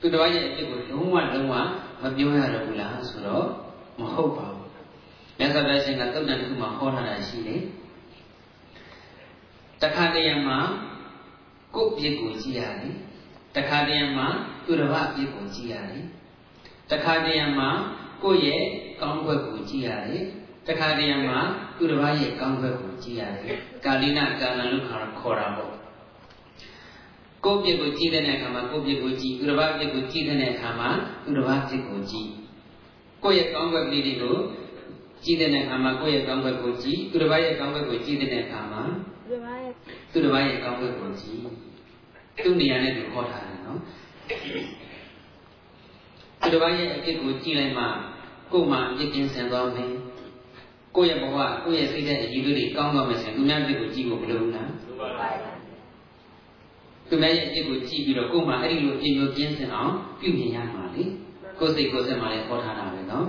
သူတစ်ပါးရဲ့အပြစ်ကိုလုံးဝလုံးဝမပြောရတော့ဘူးလားဆိုတော့မဟုတ်ပါဘူးမြတ်စွာဘုရားရှင်ကသုတ်တန်တစ်ခုမှာဟောထားတာရှိတယ်တခါတရံမှာကိုယ့်ပြစ်ကိုကြည့်ရတယ်တခါတရံမှာသူတစ်ပါးပြစ်ကိုကြည့်ရတယ်တခါတရံမှာကိုယ့်ရဲ့ကောင်းကွက်ကိုကြည့်ရတယ် တခါတည်းမှာသူတစ်ပါးရဲ့ကောင်းဘက်ကိုကြည့်ရတယ်ကာလိနကာလန်လို့ခေါ်ခေါ်တာပေါ့ကိုယ့်ပြစ်ကိုကြည့်တဲ့အခါမှာကိုယ့်ပြစ်ကိုကြည့်သူတစ်ပါးပြစ်ကိုကြည့်တဲ့အခါမှာသူတစ်ပါးပြစ်ကိုကြည့်ကိုယ့်ရဲ့ကောင်းဘက်ကလေးတွေကိုကြည့်တဲ့အခါမှာကိုယ့်ရဲ့ကောင်းဘက်ကိုကြည့်သူတစ်ပါးရဲ့ကောင်းဘက်ကိုကြည့်တဲ့အခါမှာသူတစ်ပါးရဲ့သူတစ်ပါးရဲ့ကောင်းဘက်ကိုကြည့်သူ့နေရာနဲ့သူခေါ်ထားတယ်နော်သူတစ်ပါးရဲ့အဖြစ်ကိုကြည့်လိုက်မှကိုယ်မှအပြစ်ကင်းစင်သွားမယ် ကိုယ့်ရဲ့ဘဝကိုယ့်ရဲ့စိတ်တဲ့အရေးတွေကောင်းသွားမယ်ဆိုရင်သူများစိတ်ကိုကြည့်ဖို့မလိုဘူးလားလိုပါပါသူများရဲ့အဖြစ်ကိုကြည့်ပြီးတော့ကိုယ်မှအဲ့ဒီလိုပြင်ပြကျင်းစင်အောင်ပြုမြင်ရမှာလေကိုယ်စိတ်ကိုယ်စက်မှလည်းခေါ်ထားတာပဲနော်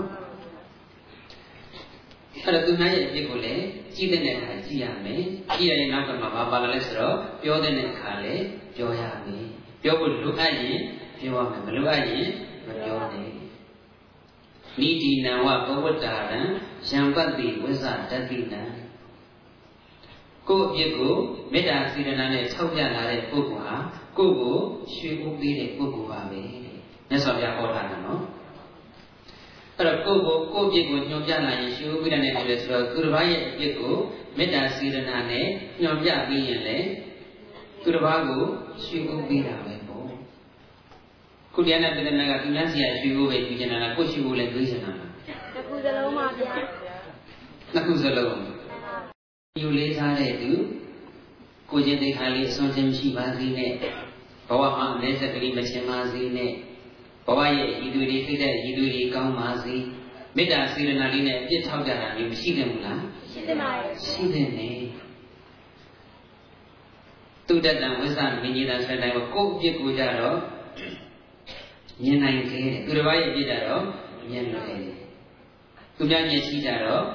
အဲ့တော့သူများရဲ့အဖြစ်ကိုလည်းကြည့်တဲ့အခါကြည့်ရမယ်ကြည့်ရရင်နောက်ကမှဘာပါလာလဲဆိုတော့ပြောတဲ့အခါလည်းပြောရမယ်ပြောဖို့လိုအပ်ရင်ပြောရမယ်မလိုအပ်ရင်မပြောနဲ့ နိတိနံဝဘဝတ္တာရံယံပတ္တိဝိဇ္ဇတတိနံကိုယ့်အပြစ်ကိုမေတ္တာစေတနာနဲ့ထောက်ပြလာတဲ့ပုဂ္ဂိုလ်ဟာကိုယ့်ကိုရွှေဦးပေးတဲ့ပုဂ္ဂိုလ်ပါပဲမြတ်စွာဘုရားဟောထားတာနော်အဲ့တော့ကိုယ့်ကိုကိုယ့်အပြစ်ကိုညွှန်ပြလာရင်ရွှေဦးပေးတဲ့တယ်ဆိုတော့သူတစ်ပါးရဲ့အပြစ်ကိုမေတ္တာစေတနာနဲ့ညွှန်ပြပြီးရင်လေသူတစ်ပါးကိုရွှေဦးပေးတာပဲ ခုတရားနဲ့ပြတဲ့ကသူများစီရရွှေဖို့ပဲကြည့်နေတာလားကိုရွှေဖို့လည်းတွေးနေတာလားတစ်ခုစလုံးပါဗျာနှစ်ခုစလုံးယူလေးစားတဲ့သူကိုချင်းတိခါလေးဆွန်ခြင်းရှိပါစေနဲ့ဘဝမှာအနည်းစက်ကလေးမချင်ပါစေနဲ့ဘဝရဲ့ဤသူတွေစိတ်တဲ့ဤသူတွေကောင်းပါစေမေတ္တာစေရနာလေးနဲ့အပြစ်ထောက်ကြတာမျိုးမရှိသင့်ဘူးလားရှိသင့်ပါရဲ့ရှိသင့်တယ်သူတတံဝိဇ္ဇမင်းကြီးတာဆက်တိုင်းကိုယ့်အပြစ်ကိုကြတော့ မြင်နိုင်ခဲ့တယ်သူတစ်ပါးရဲ့ပြစ်တာတော့မြင်လွယ်တယ်သူများမျက်စိတာတော့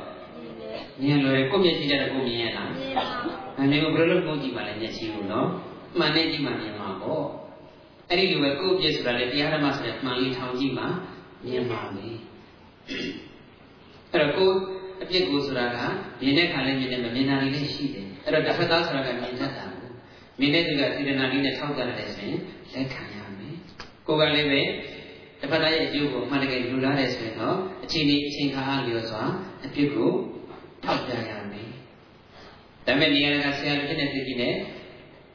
မြင်လွယ်ကိုမျက်စိတာတော့ကိုမြင်ရလားမြင်ပါဘူးအဲဒါကိုဘယ်လိုလုပ်ကိုကြည့်ပါလဲမျက်စိကိုနော်မှန်နဲ့ကြည့်မှမြင်မှာပေါ့အဲ့ဒီလိုပဲကိုယ့်ပြစ်ဆိုတာလေတရားဓမ္မဆိုတဲ့မှန်လေးထောင်ကြည့်မှမြင်ပါမယ်အဲ့တော့ကိုအပြစ်ကိုဆိုတာကမြင်တဲ့ခါလည်းမြင်တယ်မမြင်တာလေးရှိတယ်အဲ့တော့တစ်ဖက်သားဆိုတာကမြင်တတ်တာမြင်တဲ့သူကစေတနာလေးနဲ့ထောက်ကြတယ်ဆိုရင်လက်ခံရ ကိုယ်ကလည်းပဲတစ်ဖက်သားရဲ့အကျိုးကိုအမှန်တကယ်လူလားတယ်ဆိုရင်တော့အချိန်ဒီအချိန်ခါအားလျော်စွာအပြစ်ကိုထောက်ပြရမယ်ဒါပေမဲ့နေရာကဆရာလူဖြစ်တဲ့သိကြီးနဲ့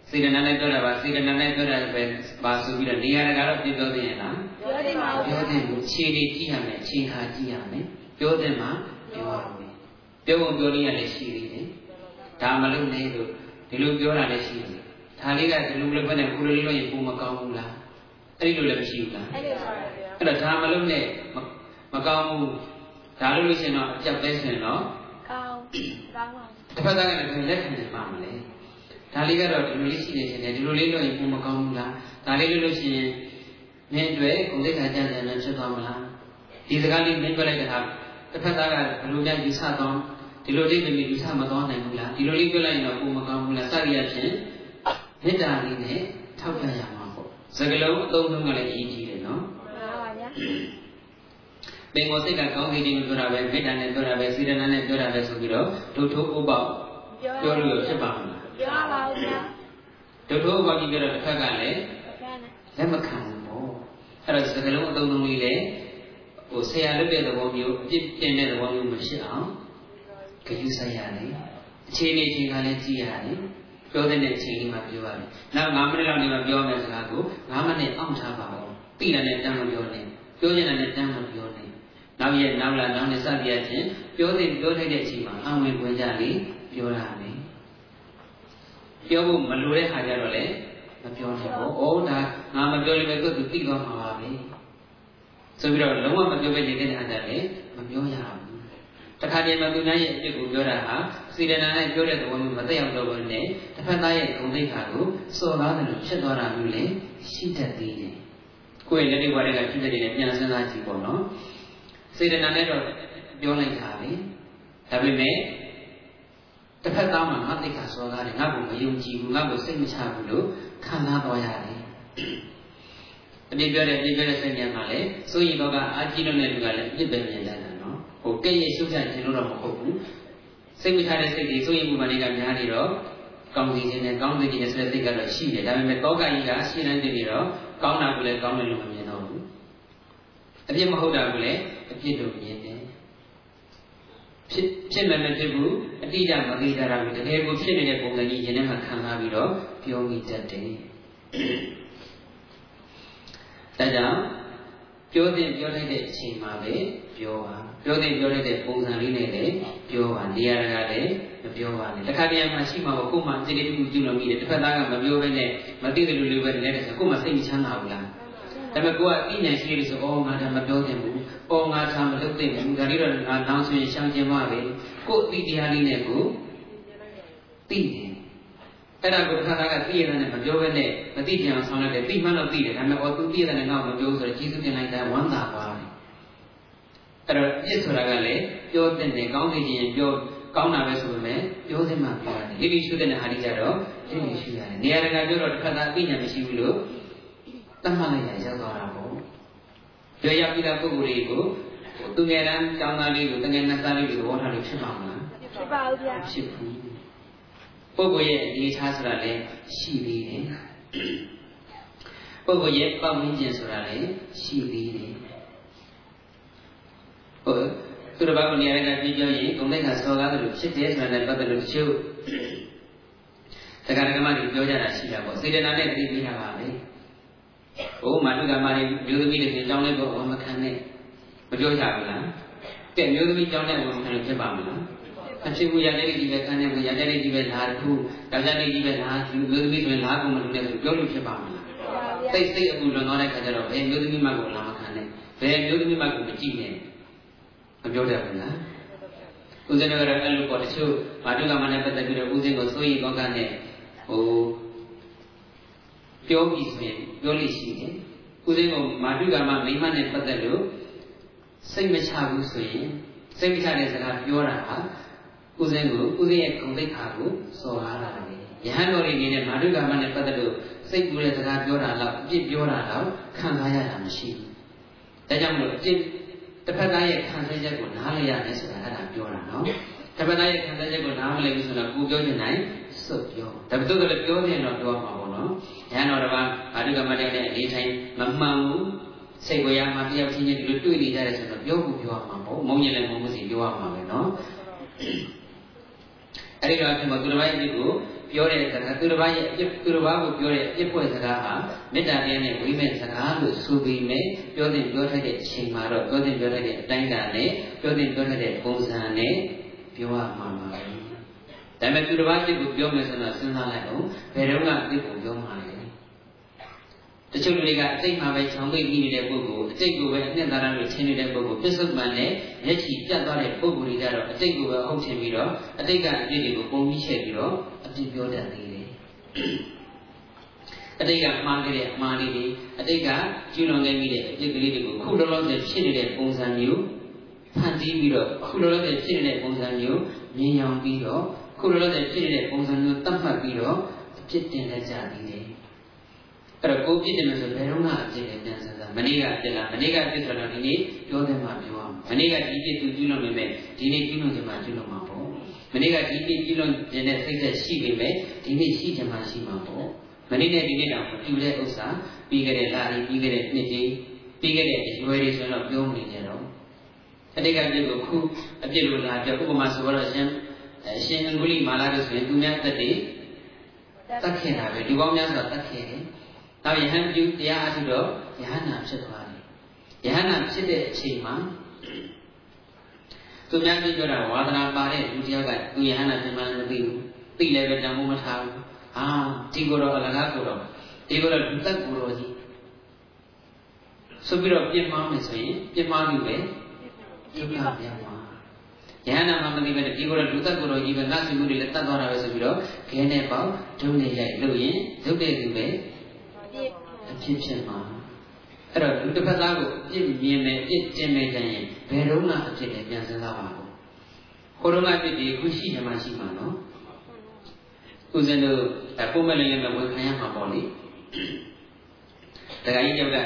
စေတနာနဲ့ပြောတာပါစေတနာနဲ့ပြောတာပဲပါဆိုပြီးတော့နေရာကတော့ပြပြောသေးရဲ့လားပြောတယ်ပါဗျာပြောတဲ့ကိုခြေလေးကြည့်ရမယ်ခြေခါကြည့်ရမယ်ပြောတဲ့မှာပြောရမယ်ပြောဖို့ပြောလို့ရလည်းရှိသေးတယ်ဒါမလုပ်နဲ့လို့ဒီလိုပြောတာလည်းရှိတယ်ဒါလေးကဒီလိုလည်းပဲနဲ့ကိုလိုလေးလို့ရင်ပုံမကောင်းဘူးလား အဲ့ဒီလိုလည်းမရှိဘူးလားအဲ့လိုပါဗျာအဲ့တော့ဒါမလုပ်နဲ့မကောင်းဘူးဒါလို့လို့ရှိရင်တော့အကြက်ပဲဆိုရင်တော့ကောင်းကောင်းပါတစ်ဖက်ကလည်းဘယ်လက်ခံနေပါမလဲဒါလေးကတော့ဒီလိုလေးရှိနေခြင်းနဲ့ဒီလိုလေးလို့ရင်ပုံမကောင်းဘူးလားဒါလေးလို့လို့ရှိရင်မင်းတွေကိုယ်သိက္ခာကျမ်းကျမ်းနဲ့ဖြစ်သွားမလားဒီစကားလေးမင်းပြောလိုက်တဲ့အခါတစ်ဖက်ကကဘယ်လိုများယူဆတော့ဒီလိုလေးသမီးယူဆမသွားနိုင်ဘူးလားဒီလိုလေးပြောလိုက်ရင်တော့ပုံမကောင်းဘူးလားစသည်အဖြစ်မေတ္တာလေးနဲ့ထောက်ပြရမှာပေါ့ စကလုံးအသုံးလုံးကလည်းအရေးကြီးတယ်နော်ပါပါဗျာပင်ကိုစိတ်ကကောင်းကြီးခြင်းပြောတာပဲမေတ္တာနဲ့ပြောတာပဲစေတနာနဲ့ပြောတာပဲဆိုပြီးတော့ဒုထိုးဥပ္ပောက်ပြောပြောလို့ရဖြစ်ပါမလားပြောပါဦးဗျာဒုထိုးဥပ္ပောက်ကြီးပြောတော့တစ်ခါကလည်းကျန်တယ်လက်မခံဘူးပေါ့အဲ့တော့စကလုံးအသုံးလုံးလေးလေဟိုဆရာလုပ်တဲ့သဘောမျိုးအပြစ်ပြင်တဲ့သဘောမျိုးမဖြစ်အောင်ကြည့်ဆိုင်ရတယ်အခြေအနေချင်းကလည်းကြည့်ရတယ် ပြောတဲ့အချိန်လေးမှာပြောရတယ်နောက်9မိနစ်လောက်နေမှပြောမယ်စကားကို9မိနစ်အောင့်ထားပါဦးသိတယ်နဲ့တန်းမပြောနဲ့ပြောနေတာနဲ့တန်းမပြောနဲ့နောက်ရက်နောက်လာနောက်နေ့စသည်အချင်းပြောတဲ့ပြောထိုက်တဲ့အချိန်မှာအဝင်ဝင်ကြလေပြောရမယ်ပြောဖို့မလိုတဲ့ခါကျတော့လေမပြောနဲ့ပေါ့။အိုးဒါငါမပြောလိမ့်မယ်သူသူသိသွားမှာပါပဲ။ဆိုပြီးတော့လုံးဝမပြောဘဲနေတဲ့အခါကျလည်းမပြောရဘူး။ တခါတည်းမှာသူများရဲ့အပြစ်ကိုပြောတာဟာစေတနာနဲ့ပြောတဲ့သဘောမျိုးမသက်ရောက်တော့ဘဲနဲ့တစ်ဖက်သားရဲ့ဂုဏ်သိက္ခာကိုစော်ကားတယ်လို့ဖြစ်သွားတာမျိုးလည်းရှိတတ်သေးတယ်။ကိုယ့်ရဲ့လက်တွေဝါတွေကဖြစ်တဲ့နေနဲ့ပြန်စဉ်းစားကြည့်ပေါ့နော်။စေတနာနဲ့တော့ပြောလိုက်တာလေ။ဒါပေမဲ့တစ်ဖက်သားမှာငါသိက္ခာစော်ကားတယ်ငါ့ကိုမယုံကြည်ဘူးငါ့ကိုစိတ်မချဘူးလို့ခံစားတော်ရတယ်အပြစ်ပြောတဲ့အပြစ်ပြောတဲ့စိတ်ဉာဏ်မှာလည်းစိုးရင်တော့ကအာကြည့်လို့တဲ့လူကလည်းအပြစ်ပဲမြင်တတ်တာနော် ဟိုကဲ့ရဲ့ရှုပ်ချခြင်းလို့တော့မဟုတ်ဘူးစိတ်မချတဲ့စိတ်တွေစိုးရင်မှုမှတွေကများနေတော့ကောင်းစီခြင်းနဲ့ကောင်းစီခြင်းနဲ့ဆိုတဲ့စိတ်ကတော့ရှိတယ်ဒါပေမဲ့တောကကြီးကရှင်းတိုင်းတည်ပြီးတော့ကောင်းတာကိုလည်းကောင်းတယ်လို့မမြင်တော့ဘူးအပြစ်မဟုတ်တာကိုလည်းအပြစ်လို့မြင်တယ်ဖြစ်ဖြစ်မှမဖြစ်ဘူးအတိအကျမသိကြတာဘူးတကယ်ကိုဖြစ်နေတဲ့ပုံစံကြီးရင်ထဲမှာခံစားပြီးတော့ပြောမိတတ်တယ်ဒါကြောင့် ပြောတဲ့ပြောလိုက်တဲ့အချိန်မှာပဲပြောပါပြောတဲ့ပြောလိုက်တဲ့ပုံစံလေးနဲ့လည်းပြောပါနေရာကလည်းမပြောပါနဲ့တခါတည်းမှရှိမှာပေါ့ကို့မှာစိတ်လေးတစ်ခုကျူလို့မိတယ်တစ်ဖက်သားကမပြောဘဲနဲ့မသိတယ်လို့လည်းပဲလည်းဆိုကို့မှာစိတ်မချမ်းသာဘူးလားဒါပေမဲ့ကိုကအဉာဏ်ရှိလို့ဆိုအော်ငါဒါမပြောသင့်ဘူး။အော်ငါသာမလုပ်သင့်ဘူး။ဒါလေးတော့ငါနောင်ဆိုရင်ရှောင်ကျင်ပါပဲ။ကို့အတိတရားလေးနဲ့ကိုသိတယ်။ အဲ့ဒါကိုတစ်ခါကသိရတဲ့နဲ့မပြောဘဲနဲ့မသိကြအောင်ဆောင်လိုက်တယ်။သိမှတော့သိတယ်။ဒါပေမဲ့အော်သူသိရတဲ့နဲ့ငါ့ကိုမပြောဆိုတော့ကျေးဇူးတင်လိုက်တာဝမ်းသာသွားတယ်။အဲ့တော့ပြစ်ဆိုတာကလည်းပြောတဲ့နဲ့ကောင်းနေခြင်းပြောကောင်းတာပဲဆိုပေမဲ့ပြောစမှပြောရတယ်။လိလိရှုတဲ့ဟာလေးကြတော့လိလိရှုရတယ်။နေရာတကာပြောတော့တစ်ခါသာသိဉာဏ်မရှိဘူးလို့တတ်မှတ်လိုက်ရရောက်သွားတာပေါ့။ပြောရပြီးတဲ့ပုဂ္ဂိုလ်တွေကိုသူငယ်တန်းကျောင်းသားလေးကိုတငယ်နှစ်သားလေးကိုသဘောထားလို့ဖြစ်ပါမလားဖြစ်ပါဦးဗျာ။ဖြစ်ဘူး။ ပုဂ္ဂိုလ်ရဲ့အနေအထားဆိုတာလည်းရှိသေးတယ်။ပုဂ္ဂိုလ်ရဲ့ပတ်ဝန်းကျင်ဆိုတာလည်းရှိသေးတယ်။ဟုတ်သူတစ်ပါးကိုနေရာကပြီးပြောရင်ဂုဏ်သိက္ခာစော်ကားတယ်လို့ဖြစ်တယ်ဆိုတာနဲ့ပတ်သက်လို့တချို့တရားဓမ္မတွေပြောကြတာရှိတာပေါ့စေတနာနဲ့သိပြီးတာပါပဲ။ဟိုမာတုကမာရီမျိုးသမီးတွေကြောင်းလေးကိုဝမခံနဲ့မပြောကြဘူးလား။ကဲမျိုးသမီးကြောင်းနဲ့ဝမခံလို့ဖြစ်ပါမလား။ အဖြစ်ကိုရတဲ့လေးကြီးပဲခံနေကိုရတဲ့လေးကြီးပဲလာထူဒါကြတဲ့လေးကြီးပဲလာထူမျိုးသမီးတွေလာကုန်မလို့လည်းဆိုပြောလို့ဖြစ်ပါမလား။သိစိတ်အကူလွန်သွားတဲ့ခါကျတော့ဘယ်မျိုးသမီးမှကိုလာမခံနဲ့ဘယ်မျိုးသမီးမှကိုမကြည့်နဲ့မပြောတတ်ဘူးလား။ဦးဇင်းတို့ကတော့အဲ့လိုပေါ့တချို့မာတုကမာနဲ့ပတ်သက်ပြီးတော့ဦးဇင်းကိုစိုးရိမ်ကောကနဲ့ဟိုပြောပြီးဆိုရင်ပြောလို့ရှိတယ်။ဦးဇင်းကမာတုကမမိမနဲ့ပတ်သက်လို့စိတ်မချဘူးဆိုရင်စိတ်မချတဲ့စကားပြောတာဟာ ဥစဉ်ကိုဥစဉ်ရဲ့ဂုဏ်သိက္ခာကိုစော်ကားတာပဲယဟန်တော်တွေအနေနဲ့မာဓုကာမနဲ့ပတ်သက်လို့စိတ်ကူတဲ့စကားပြောတာလောက်အပြစ်ပြောတာလောက်ခံစားရတာမရှိဘူးဒါကြောင့်မလို့အပြစ်တစ်ဖက်သားရဲ့ခံစားချက်ကိုနားလည်ရတယ်ဆိုတာအဲ့ဒါပြောတာနော်တစ်ဖက်သားရဲ့ခံစားချက်ကိုနားမလည်ဘူးဆိုတော့ကိုပြောချင်တိုင်းစွတ်ပြောဒါပေမဲ့လည်းပြောချင်တော့ပြောမှာပေါ့နော်ယဟန်တော်တစ်ပါးမာဓုကာမတဲ့အနေထိုင်မမှန်ဘူးစိတ်ဝေရမှာတယောက်ချင်းချင်းဒီလိုတွေ့နေကြတယ်ဆိုတော့ပြောဖို့ပြောရမှာပေါ့မုံညင်လည်းမုံမစီပြောရမှာပဲနော် အဲ့ဒီတော့အဖြစ်မှာသူတစ်ပါးရဲ့အဖြစ်ကိုပြောတဲ့စကားသူတစ်ပါးရဲ့အဖြစ်သူတစ်ပါးကိုပြောတဲ့အဖြစ်ဖွဲ့စကားဟာမေတ္တာတရားနဲ့ဝိမဲ့စကားလို့ဆိုပြီးမဲ့ပြောတဲ့ပြောထိုက်တဲ့အချိန်မှာတော့ပြောတဲ့ပြောထိုက်တဲ့အတိုင်းအတာနဲ့ပြောတဲ့ပြောထိုက်တဲ့ပုံစံနဲ့ပြောရမှာပါပဲဒါပေမဲ့သူတစ်ပါးအဖြစ်ကိုပြောမယ်ဆိုတော့စဉ်းစားလိုက်အောင်ဘယ်တော့မှအဖြစ်ကိုပြောမှာလဲ တချို့လူတွေကအတိတ်မှာပဲချောင်းပိတ်ပြီးနေတဲ့ပုဂ္ဂိုလ်အတိတ်ကိုပဲအနှစ်သာရလို့ထင်နေတဲ့ပုဂ္ဂိုလ်ပြစ္ဆုတ်ပန်နဲ့မျက်ခြေပြတ်သွားတဲ့ပုဂ္ဂိုလ်တွေကြတော့အတိတ်ကိုပဲဟုတ်ချင်ပြီးတော့အတိတ်ကအပြစ်တွေကိုပုံပြီးချက်ပြီးတော့အပြစ်ပြောတတ်သေးတယ်အတိတ်ကမှားခဲ့တဲ့အမှားလေးတွေအတိတ်ကကျူးလွန်ခဲ့မိတဲ့အပြစ်ကလေးတွေကိုခုလောလောဆယ်ဖြစ်နေတဲ့ပုံစံမျိုးဖန်တီးပြီးတော့ခုလောလောဆယ်ဖြစ်နေတဲ့ပုံစံမျိုးမြင်ရောင်ပြီးတော့ခုလောလောဆယ်ဖြစ်နေတဲ့ပုံစံမျိုးသတ်မှတ်ပြီးတော့အပြစ်တင်လက်ကြသေးတယ် အဲ့တော့ကိုပြစ်တယ်လို့ဆိုဘယ်တော့မှအပြစ်နဲ့ပြန်စမ်းမနေ့ကပြစ်လားမနေ့ကပြစ်ဆိုတော့ဒီနေ့ပြောတယ်မှပြောအောင်မနေ့ကဒီပြစ်သူကျူးလွန်နေမယ်ဒီနေ့ကျူးလွန်ချင်မှကျူးလွန်မှာပေါ့မနေ့ကဒီပြစ်ကျူးလွန်နေတဲ့စိတ်သက်ရှိပေမဲ့ဒီနေ့ရှိချင်မှရှိမှာပေါ့မနေ့နဲ့ဒီနေ့တော့ပြူတဲ့ဥစ္စာပြီးခဲ့တဲ့လတွေပြီးခဲ့တဲ့နှစ်တွေပြီးခဲ့တဲ့အရွယ်တွေဆိုတော့ပြောနေကြတော့အတိတ်ကပြစ်ကိုခုအပြစ်လိုလာပြောဥပမာဆိုတော့ရှင်အရှင်အင်္ဂုလိမာလာလို့ဆိုရင်သူများသက်တွေတတ်ခဲ့တာပဲဒီကောင်းများဆိုတာတတ်ခဲ့တယ် နောက်ယဟန်ပြုတရားအထုတော့ယဟန္တာဖြစ်သွားတယ်ယဟန္တာဖြစ်တဲ့အချိန်မှာသူများပြောကြတာဝါဒနာပါတဲ့လူတယောက်ကသူယဟန္တာဖြစ်မှလည်းမသိဘူးသိလည်းပဲတန်ဖိုးမထားဘူးအာဒီကိုတော့အလကားကိုတော့ဒီကိုတော့လူသက်ကိုတော့ကြီးဆိုပြီးတော့ပြစ်မှားမယ်ဆိုရင်ပြစ်မှားပြီပဲဒုက္ခပြန်မှာယဟန္တာမှမသိပဲဒီကိုတော့လူသက်ကိုတော့ကြီးပဲငါစီမှုတွေလည်းတတ်သွားတာပဲဆိုပြီးတော့ခဲနဲ့ပေါက်ဒုနဲ့ရိုက်လို့ရင်ဒုတဲ့သူပဲ အဖြစ်ဖြစ်မှာအဲ့တော့လူတစ်ဖက်သားကိုအပြစ်မြင်မယ်အပြစ်တင်မယ်ကြရင်ဘယ်တော့မှအပြစ်နဲ့ပြန်စဉ်းစားပါဘူးဟိုတော့ကအပြစ်ဒီခုရှိတယ်မှရှိမှာနော်ဦးဇင်းတို့ပုံမဲ့လေးလေးနဲ့ဝန်ခံရမှာပေါ့လေတခါကြီးကြောက်က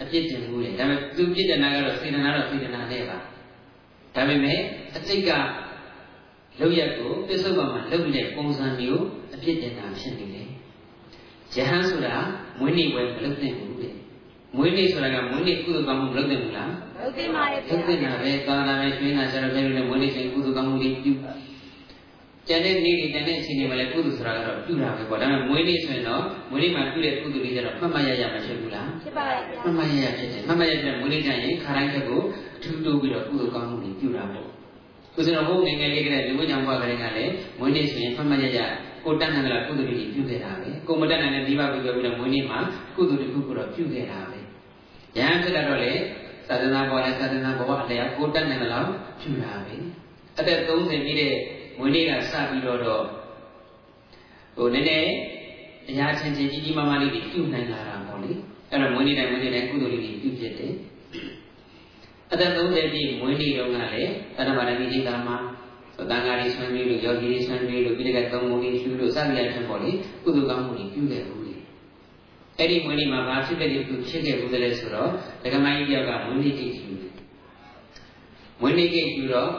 အပြစ်တင်မှုလေဒါပေမဲ့သူပြစ်တဲ့နာကတော့စေတနာတော့စေတနာနဲ့ပါဒါပေမဲ့အတိတ်ကလောက်ရက်ကိုပြစ္ဆုတ်ပါမှာလောက်တဲ့ပုံစံမျိုးအပြစ်တင်တာဖြစ်နေတယ်ယဟန်ဆိုတာ မွေးနေ့ဝယ်မလုပ်နိုင်ဘူးလေမွေးနေ့ဆိုတာကမွေးနေ့ကုသိုလ်ကောင်းမှုလုပ်နိုင်ဘူးလားလုပ်သိပါရဲ့လုပ်သိတာပဲကာလာပဲကျွေးနာဆရာပဲလို့မွေးနေ့စဉ်ကုသိုလ်ကောင်းမှုတွေပြုကျန်တဲ့နေ့တွေကျန်တဲ့အချိန်တွေမှာလည်းကုသိုလ်ဆိုတာကတော့ပြုတာပဲပေါ့ဒါပေမဲ့မွေးနေ့ဆိုရင်တော့မွေးနေ့မှာပြုတဲ့ကုသိုလ်တွေကျတော့မှတ်မှတ်ရရမှာဖြစ်ဘူးလားဖြစ်ပါရဲ့မှတ်မှတ်ရရဖြစ်တယ်မှတ်မှတ်ရတဲ့မွေးနေ့ကျရင်ခါတိုင်းချက်ကိုအထူးတိုးပြီးတော့ကုသိုလ်ကောင်းမှုတွေပြုတာပေါ့ကိုယ်စတော်ဘုံငယ်ငယ်လေးကလေးဒီဝိညာဉ်ဘွားကလေးကလည်းမွေးနေ့ဆိုရင်မှတ်မှတ်ရရ ကိုတတ်နိုင်လားကုသိုလ်တွေပြုခဲ့တာပဲကိုမတတ်နိုင်တဲ့ဒီဘကိုပြောပြီးတော့မွေးနေ့မှာကုသိုလ်တစ်ခုခုတော့ပြုခဲ့တာပဲယဟန်ဖြစ်တော့လေသာသနာပေါ်နဲ့သာသနာပေါ်အလျောက်ကိုတတ်နိုင်လားပြုတာပဲအသက်30ပြည့်တဲ့မွေးနေ့ကစပြီးတော့တော့ဟိုနည်းနည်းအရာချင်းချင်းကြီးကြီးမားမားလေးတွေပြုနိုင်လာတာပေါ့လေအဲ့တော့မွေးနေ့တိုင်းမွေးနေ့တိုင်းကုသိုလ်လေးတွေပြုဖြစ်တယ်အသက်30ပြည့်မွေးနေ့တုန်းကလည်းသတ္တမရဏိတိကာမှာ တန်ဃာတွေဆွမ်းပြီးလို့ယောဂီတွေဆွမ်းပြီးလို့ပြီးတဲ့ကသုံးမှုတွေရှုလို့စသည်အချင်းပေါ့လေကုသိုလ်ကောင်းမှုတွေပြုခဲ့ဘူးလေအဲ့ဒီမွေးနေ့မှာဘာဖြစ်တဲ့ဒီကုဖြစ်ခဲ့ဘူးလဲဆိုတော့ဒကမကြီးတယောက်ကမွေးနေ့ကိတ်ယူတယ်မွေးနေ့ကိတ်ယူတော့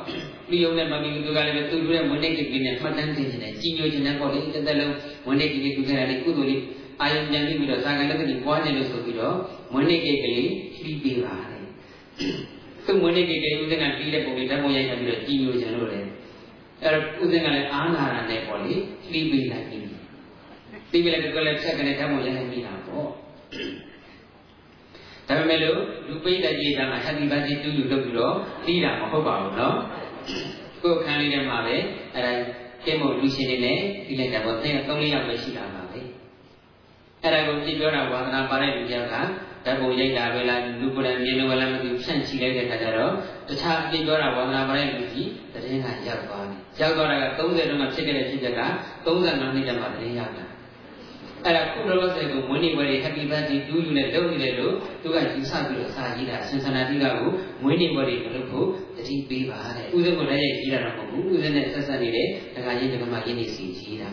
ပြီးုံနဲ့မမီသူကလည်းပဲသူတို့ရဲ့မွေးနေ့ကိတ်ကြီးနဲ့မှတ်တမ်းတင်နေတယ်ကြီးညိုခြင်းနဲ့ပေါ့လေတစ်သက်လုံးမွေးနေ့ကိတ်ကြီးပြုခဲ့တာလေကုသိုလ်လေးအာယုံပြန်ပြီးတော့စာကလည်းကနေပွားနေလို့ဆိုပြီးတော့မွေးနေ့ကိတ်ကလေးလှီးပေးပါတယ်သူမွေးနေ့ကိတ်ကလေးဦးဇင်းကပြီးတဲ့ပုံလေးဓာတ်ပုံရိုက်ပြီးတော့ကြီးညိုခြင်းလို့လေ အဲ့တော့ဦးဇင်းကလည်းအားလာတာနဲ့ပေါ့လေလှီးပေးလိုက်ပြီလှီးပေးလိုက်တော့လည်းဖြတ်ကနေဓာတ်ပုံရိုက်နေပြီတာပေါ့ဒါပေမဲ့လို့လူပိဋကကြီးကမှ happy birthday to you လုပ်ပြီးတော့ပြီးတာမဟုတ်ပါဘူးเนาะကိုယ်ခန်းလေးထဲမှာပဲအဲ့ဒါကဲမို့လူရှင်တွေနဲ့ပြီးလိုက်တာပေါ့3 3 4ယောက်ပဲရှိတာပါပဲအဲ့ဒါကိုကြည့်ပြောတာဝါသနာပါတဲ့လူကြောက်ကဓာတ်ပုံရိုက်တာပဲလားလူကိုယ်တိုင်မြင်လို့လည်းမသိဖြန့်ချီလိုက်တဲ့ခါကျတော့တခြားကြည့်ပြောတာဝါသနာပါတဲ့လူကြီးတရင်ကရောက်သွားတယ် ရောက်သွားတာက30တုန်းကဖြစ်ခဲ့တဲ့ဖြစ်ချက်က35နှစ်ကျမှတရင်ရောက်တာအဲ့ဒါခုလောလောဆယ်ကိုမွေးနေ့ပွဲတွေ Happy Birthday to you နဲ့လုပ်နေတယ်လို့သူကယူဆပြီးတော့စာရေးတာဆင်ဆနာတိကကိုမွေးနေ့ပွဲတွေမလုပ်ဖို့တတိပေးပါတဲ့ဥစဉ်ကိုလည်းရေးတာတော့မဟုတ်ဘူးဥစဉ်နဲ့ဆက်ဆက်နေတဲ့ဒကာကြီးဒကာမရင်းနေစီရေးတာ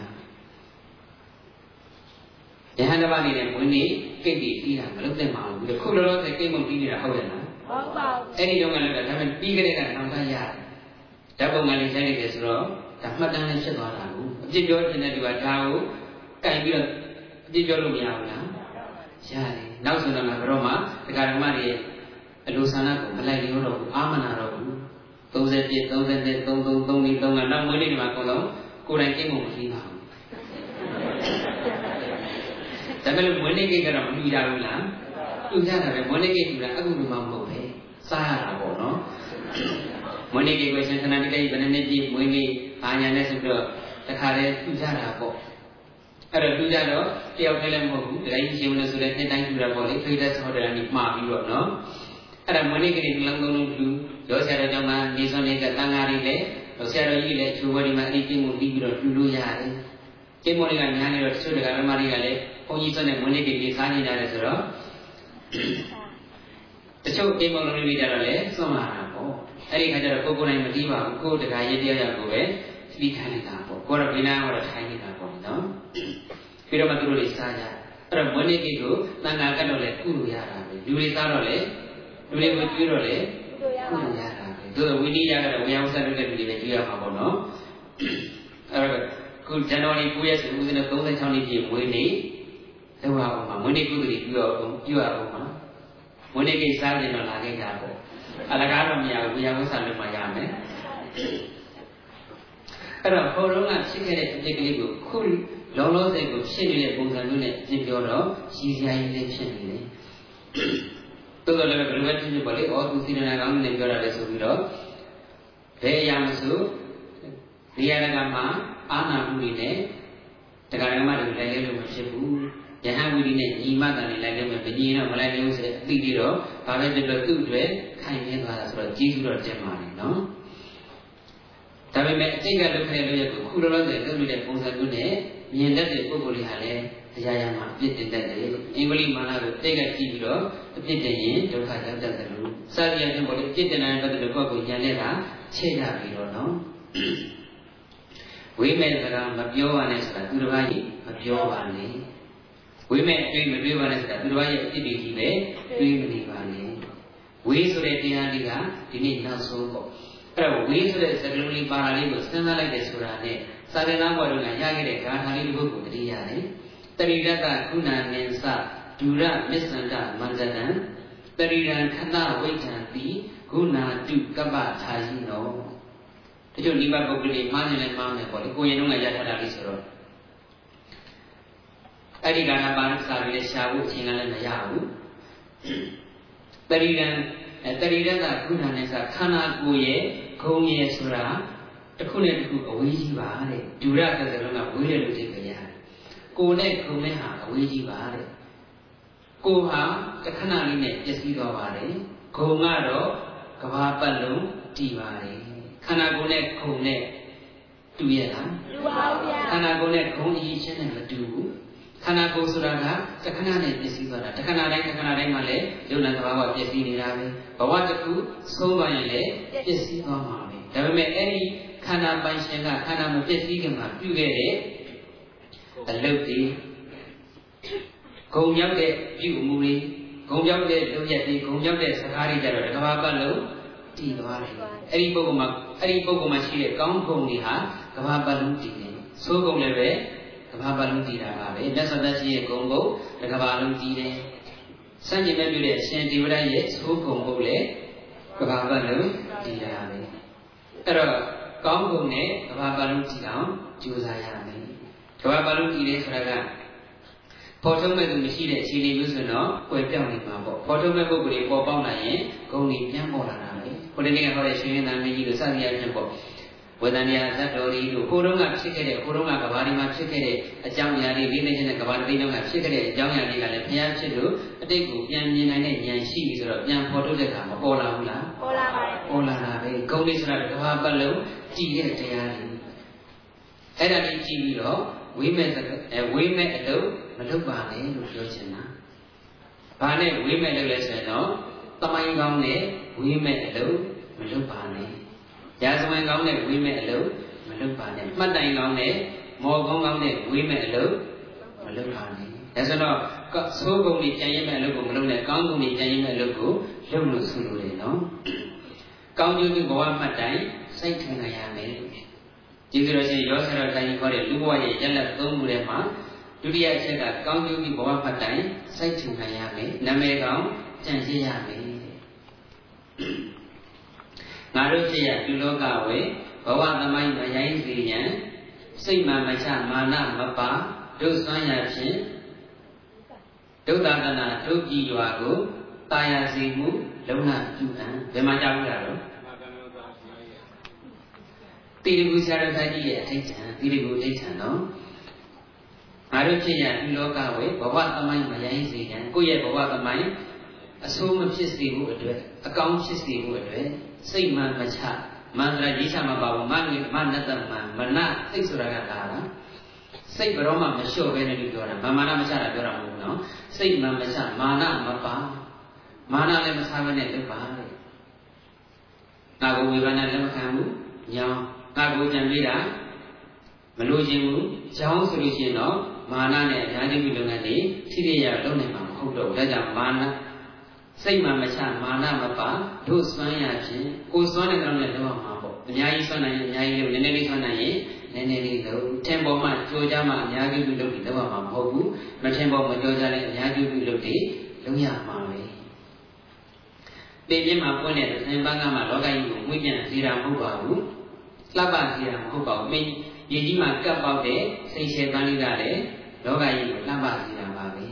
ယဟန်တပါနေတဲ့မွေးနေ့ကိတ်ပြီးပြီးတာမလုပ်သင့်ပါဘူးခုလောလောဆယ်ကိတ်မုံပြီးနေတာဟုတ်တယ်လားဟုတ်ပါဘူးအဲ့ဒီတော့ကလည်းဒါပေမဲ့ပြီးကြတဲ့ကနောက်သားရတယ် ဓာတ်ပုံကလေးဆိုင်နေတယ်ဆိုတော့ဒါမှတ်တမ်းနဲ့ဖြစ်သွားတာကိုအပြစ်ပြောခြင်းတဲ့သူကဒါကိုကင်ပြီးတော့အပြစ်ပြောလို့မရဘူးလားရတယ်နောက်ဆိုတော့ငါကတော့မှတရားဓမ္မတွေရဲ့အလိုဆန္ဒကိုမလိုက်လျောတော့ဘူးအာမနာတော့ဘူး30ပြည့်30ပြည့်33 3ဒီ3ကနောက်မွေးနေ့ဒီမှာအကုန်လုံးကိုယ်တိုင်ကိမ့်ဖို့မရှိပါဘူးဒါပေမဲ့မွေးနေ့ကိကတော့မလူကြဘူးလားလူကြတာပဲမွေးနေ့ကိလူတာအခုဒီမှာမဟုတ်ပဲစားရတာပေါ့နော် မွေးနေ့ကိကိုရှင်သနာတိတိဘယ်နှစ်ပြည့်မွေးနေ့ဘာညာနဲ့ဆိုတော့တခါတည်းလူကြတာပေါ့အဲ့တော့လူကြတော့တယောက်တည်းလည်းမဟုတ်ဘူးဒတိုင်းရှင်လို့ဆိုတဲ့နှစ်တိုင်းလူတာပေါ့လေဖိတ်တဲ့ဆော်တယ်ကနေမှားပြီးတော့နော်အဲ့ဒါမွေးနေ့ကိတွေလုံးလုံးလူရောဆရာတော်ကြောင့်မှနေစွန်နေကတန်ဃာတွေလည်းဆရာတော်ကြီးလည်းချိုးဝဲဒီမှာအဒီပြင်းမှုပြီးပြီးတော့လူလို့ရတယ်ကျင်းမောတွေကညာနေတော့တချို့တရားဓမ္မတွေကလည်းဘုန်းကြီးစွန့်တဲ့မွေးနေ့ကိတွေစားနေကြတယ်ဆိုတော့တချို့အိမ်မောင်လုံးတွေကြတော့လည်းစွန့်လာတာပေါ့ အဲ့ဒီခါကျတော့ကိုယ်ကိုယ်နိုင်မတီးပါဘူးကိုယ်တရားရေးတရားရောက်ကိုပဲပြီးခိုင်းနေတာပေါ့ကိုယ်တော့ဘိနာကတော့ထိုင်းနေတာပေါ့နော်ပြီးတော့မှသူတို့တွေစားကြအဲ့တော့မွေးနေ့ကိကိုတန်ခါကတ်တော့လည်းကုလို့ရတာပဲလူတွေစားတော့လည်းလူတွေကိုကျွေးတော့လည်းကုလို့ရတာပဲသူတို့ဝိနည်းရကတော့ဝေယဝဆတ်တဲ့လူတွေပဲကျွေးရမှာပေါ့နော်အဲ့တော့ခုဇန်နဝါရီ9ရက်ဆိုဦးဇင်းတို့36နှစ်ပြည့်မွေးနေ့လောက်အောင်မှာမွေးနေ့ကုသိုလ်ပြုရအောင်ပြုရအောင်မှာမွေးနေ့ကိစားနေတော့လာခဲ့ကြပေါ့ အလကားတော့မရဘူးဝေယဝဆတ်လို့မှရမယ်အဲ့တော့ဟိုတုန်းကဖြစ်ခဲ့တဲ့အဖြစ်ကလေးကိုခုလောလောဆယ်ကိုဖြစ်နေတဲ့ပုံစံမျိုးနဲ့ပြင်ပြောတော့ရည်စရာကြီးလေးဖြစ်နေတယ်သို့တော်လည်းဘယ်လိုပဲဖြစ်ဖြစ်ပါလေဩသူစီရနာကောင်းနေပြောတာလေဆိုပြီးတော့ဘယ်အရာမဆိုနေရာကမှာအာနာမှုတွေနဲ့တရားဓမ္မတွေလိုက်လဲလို့မဖြစ်ဘူး ယဟန်ဝိရိနဲ့ညီမတန်နဲ့လိုက်လဲမယ်မညီတော့မလိုက်လဲဘူးဆိုတဲ့အသိပြီးတော့ဘာပဲဖြစ်လို့သူ့အတွက်ခိုင်နေသွားတာဆိုတော့ကြီးစုတော့ကျင်ပါလေနော်ဒါပေမဲ့အတိတ်ကလုပ်ခဲ့လို့ရကိုခုလောလောဆယ်လုပ်နေတဲ့ပုံစံမျိုးနဲ့မြင်တတ်တဲ့ပုဂ္ဂိုလ်တွေဟာလည်းအရာရာမှာအပြစ်တင်တတ်တယ်အင်္ဂလိပ်မာနကိုတိတ်ကကြည့်ပြီးတော့အပြစ်တင်ရင်ဒုက္ခရောက်တတ်တယ်လို့စသည်အချင်းပေါ်လို့အပြစ်တင်တဲ့ပတ်သက်လို့ကိုယ့်ကိုဉာဏ်နဲ့ကချဲ့ရပြီးတော့နော်ဝိမဲ့စကားမပြောပါနဲ့ဆိုတာသူတစ်ပါးကြီးမပြောပါနဲ့ ဝိမဲ့တွေးမတွေးပါနဲ့ဆိုတာသူတစ်ပါးရဲ့အပြစ်တွေကြီးပဲတွေးမနေပါနဲ့ဝေးဆိုတဲ့တရားလေးကဒီနေ့နောက်ဆုံးပေါ့အဲ့တော့ဝေးဆိုတဲ့စကားလုံးလေးပါဠိလေးကိုစဉ်းစားလိုက်တယ်ဆိုတာနဲ့စာရဏဘွားတို့ကရခဲ့တဲ့ဂါထာလေးတစ်ခုကိုတတိရတယ်တရိဒတကုဏနိသဒူရမစ္ဆန္ဒမန္တနံတရိရန်ခဏဝိဋ္ဌံတိဂုဏတုကပ္ပထာယိနောတချို့နိဗ္ဗာန်ပုဂ္ဂိုလ်တွေမှားနေလဲမှားမယ်ပေါ့လေကိုရင်တော့ရထားတာလေးဆိုတော့ အဲ့ဒီကဏ္ဍပါစာပြီးလဲရှာဖို့အချိန်ကလည်းမရဘူးတရိရန်တရိရတကုဏနိသခန္ဓာကိုယ်ရဲ့ဂုံရဲ့ဆိုတာတစ်ခုနဲ့တစ်ခုအဝေးကြီးပါတဲ့ဒူရသက်ကလုံးကဝေးတယ်လို့သိကြရတယ်ကိုနဲ့ခုံနဲ့ဟာအဝေးကြီးပါတဲ့ကိုဟာတခဏလေးနဲ့ပျက်စီးသွားပါတယ်ခုံကတော့ကဘာပတ်လုံးတည်ပါတယ်ခန္ဓာကိုယ်နဲ့ခုံနဲ့တူရဲ့လားတူပါဗျာခန္ဓာကိုယ်နဲ့ခုံအရေးချင်းနဲ့မတူဘူး ခန္ဓာကိုယ်ဆိုတာကတခဏနဲ့ပျက်စီးသွားတာတခဏတိုင်းတခဏတိုင်းမှာလည်းယုံနာသဘာဝပျက်စီးနေတာပဲဘဝတစ်ခုဆုံးသွားရင်လည်းပျက်စီးသွားမှာပဲဒါပေမဲ့အဲ့ဒီခန္ဓာပိုင်ရှင်ကခန္ဓာမပျက်စီးခင်မှာပြုခဲ့တဲ့အလုပ်တွေဂုံရောက်တဲ့ပြုမှုတွေဂုံရောက်တဲ့လုပ်ရက်တွေဂုံရောက်တဲ့စကားတွေကြတော့တကဘာပတ်လုံးတည်သွားတယ်အဲ့ဒီပုဂ္ဂိုလ်မှာအဲ့ဒီပုဂ္ဂိုလ်မှာရှိတဲ့ကောင်းဂုံတွေဟာကဘာပတ်လုံးတည်တယ်သိုးဂုံလည်းပဲ ကဘာပတ်လုံးတည်တာပါပဲမြတ်စွာဘုရားရှိရဲ့ဂုံကိုတကဘာလုံးတည်တယ်စံကျင်မဲ့ပြုတဲ့အရှင်ဒီဝရရဲ့သိုးဂုံကိုလည်းကဘာပတ်လုံးတည်တာပဲအဲ့တော့ကောင်းကုန်နဲ့ကဘာပါလုံးတည်အောင်ကြိုးစားရမယ်ကဘာပါလုံးတည်တယ်ဆိုတာကပေါ်ထုတ်မဲ့သူမရှိတဲ့အခြေအနေမျိုးဆိုတော့ကွယ်ပြောင်းနေမှာပေါ့ပေါ်ထုတ်မဲ့ပုဂ္ဂိုလ်တွေပေါ်ပေါက်လာရင်ဂုဏ်တွေပြန်ပေါ်လာတာပဲခုတနေ့ကဟောတဲ့ရှင်ရင်းသားမင်းကြီးတို့စသည်အချင်းပေါ့ ဝေဒနာဇတ်တော်ကြီးတို့ဟိုတုန်းကဖြစ်ခဲ့တဲ့ဟိုတုန်းကကဘာဒီမှာဖြစ်ခဲ့တဲ့အကြောင်းအရာတွေလေးနေချင်းတဲ့ကဘာတိတုန်းကဖြစ်ခဲ့တဲ့အကြောင်းအရာတွေကလည်းဘုရားဖြစ်လို့အတိတ်ကိုပြန်မြင်နိုင်တဲ့ဉာဏ်ရှိပြီဆိုတော့ပြန်ပေါ်ထုတ်တဲ့အခါမပေါ်လာဘူးလားပေါ်လာပါတယ်ပေါ်လာတာပဲဂုဏ်လေးဆိုတာကဘာပတ်လုံးကြည်တဲ့တရားတွေအဲ့ဒါလေးကြည့်ပြီးတော့ဝိမဲ့အဲဝိမဲ့အလုပ်မလုပ်ပါနဲ့လို့ပြောချင်တာဘာနဲ့ဝိမဲ့လုပ်လဲဆိုရင်တော့တမိုင်းကောင်းနဲ့ဝိမဲ့အလုပ်မလုပ်ပါနဲ့ ရာဇဝင်ကောင်းနဲ့ဝိမဲ့အလုပ်မလုပ်ပါနဲ့မှတ်တိုင်ကောင်းနဲ့မော်ကုန်းကောင်းနဲ့ဝိမဲ့အလုပ်မလုပ်ပါနဲ့ဒါဆိုတော့သိုးကုံကြီးပြန်ရင်မဲ့အလုပ်ကိုမလုပ်နဲ့ကောင်းကုံကြီးပြန်ရင်မဲ့အလုပ်ကိုလုပ်လို့ဆိုလို့လေနော်ကောင်းကျိုးဘဝမှတ်တိုင်စိတ်ထင်နိုင်ရမယ်ကျေးဇူးတော်ရှင်ရောဆရာတိုင်းခေါ်တဲ့လူဘဝရဲ့ရက်လက်သုံးခုထဲမှာဒုတိယအချက်ကကောင်းကျိုးပြီးဘဝဖတ်တိုင်းစိုက်ထူနိုင်ရမယ်နာမည်ကောင်းကြံ့ရှင်းရမယ် ငါတို့ဖြစ်ရလူလောကဝေဘဝသမိုင်းမရိုင်းစေရန်စိတ်မှမချမာနမပါဒုစွမ်းရဖြင့်ဒုက္ခတနာဒုက္ခိရွာကိုတာယာစီမှုလုံလပြုအံဘယ်မှာကြောက်ရတော့တိရကုဆရာတော်ကြီးရဲ့အထိတ်ထံတိရကုအထိတ်ထံနော်ငါတို့ဖြစ်ရဒီလောကဝေဘဝသမိုင်းမရိုင်းစေရန်ကိုယ့်ရဲ့ဘဝသမိုင်းအဆိုးမဖြစ်စေဖို့အတွက်အကောင်းဖြစ်စေဖို့အတွက် စိတ်မှမချမန္တရာကြီးချမှာပါဘူးမနိမနတမမနစိတ်ဆိုတာကလာတာစိတ်ဘရောမှမလျှော့ပဲနဲ့ပြောတာမာနမချတာပြောတာမဟုတ်ဘူးနော်စိတ်မှမချမာနမပါမာနလည်းမစားဘဲနဲ့လုပ်ပါတဲ့ငါကိုဝေဘာနာလက်မခံဘူးညောင်းငါကိုကြံပေးတာမလို့ခြင်းဘူးကြောင်းဆိုလို့ရှိရင်တော့မာနနဲ့အများကြီးပြုလုပ်ငန်းတွေထိထိရလုပ်နိုင်မှာမဟုတ်တော့ဒါကြောင့်မာန စိတ်မှမချမာနမပါတို့စွမ်းရခြင်းကိုစွမ်းတဲ့ကောင်နဲ့တော့မှာပေါ့အများကြီးစွမ်းနိုင်ရင်အများကြီးလုပ်နည်းနည်းလေးစွမ်းနိုင်ရင်နည်းနည်းလေးလုပ်ထင်ပေါ်မှကြောကြမှအများကြီးပြုလုပ်ပြီးတော့မှာမဟုတ်ဘူးမထင်ပေါ်မကြောကြလည်းအများကြီးပြုလုပ်ပြီးလုံးရမှာပဲပင်ပြင်းမှာပွင့်တဲ့သင်္ပန်းကမှလောကကြီးကိုမွေးပြန်စေတာမဟုတ်ပါဘူးလှပစေတာမဟုတ်ပါဘူးမင်းရေကြီးမှာကပ်ပေါက်တဲ့စိတ်ရှည်ပန်းလေးကလည်းလောကကြီးကိုလှပစေတာပါပဲ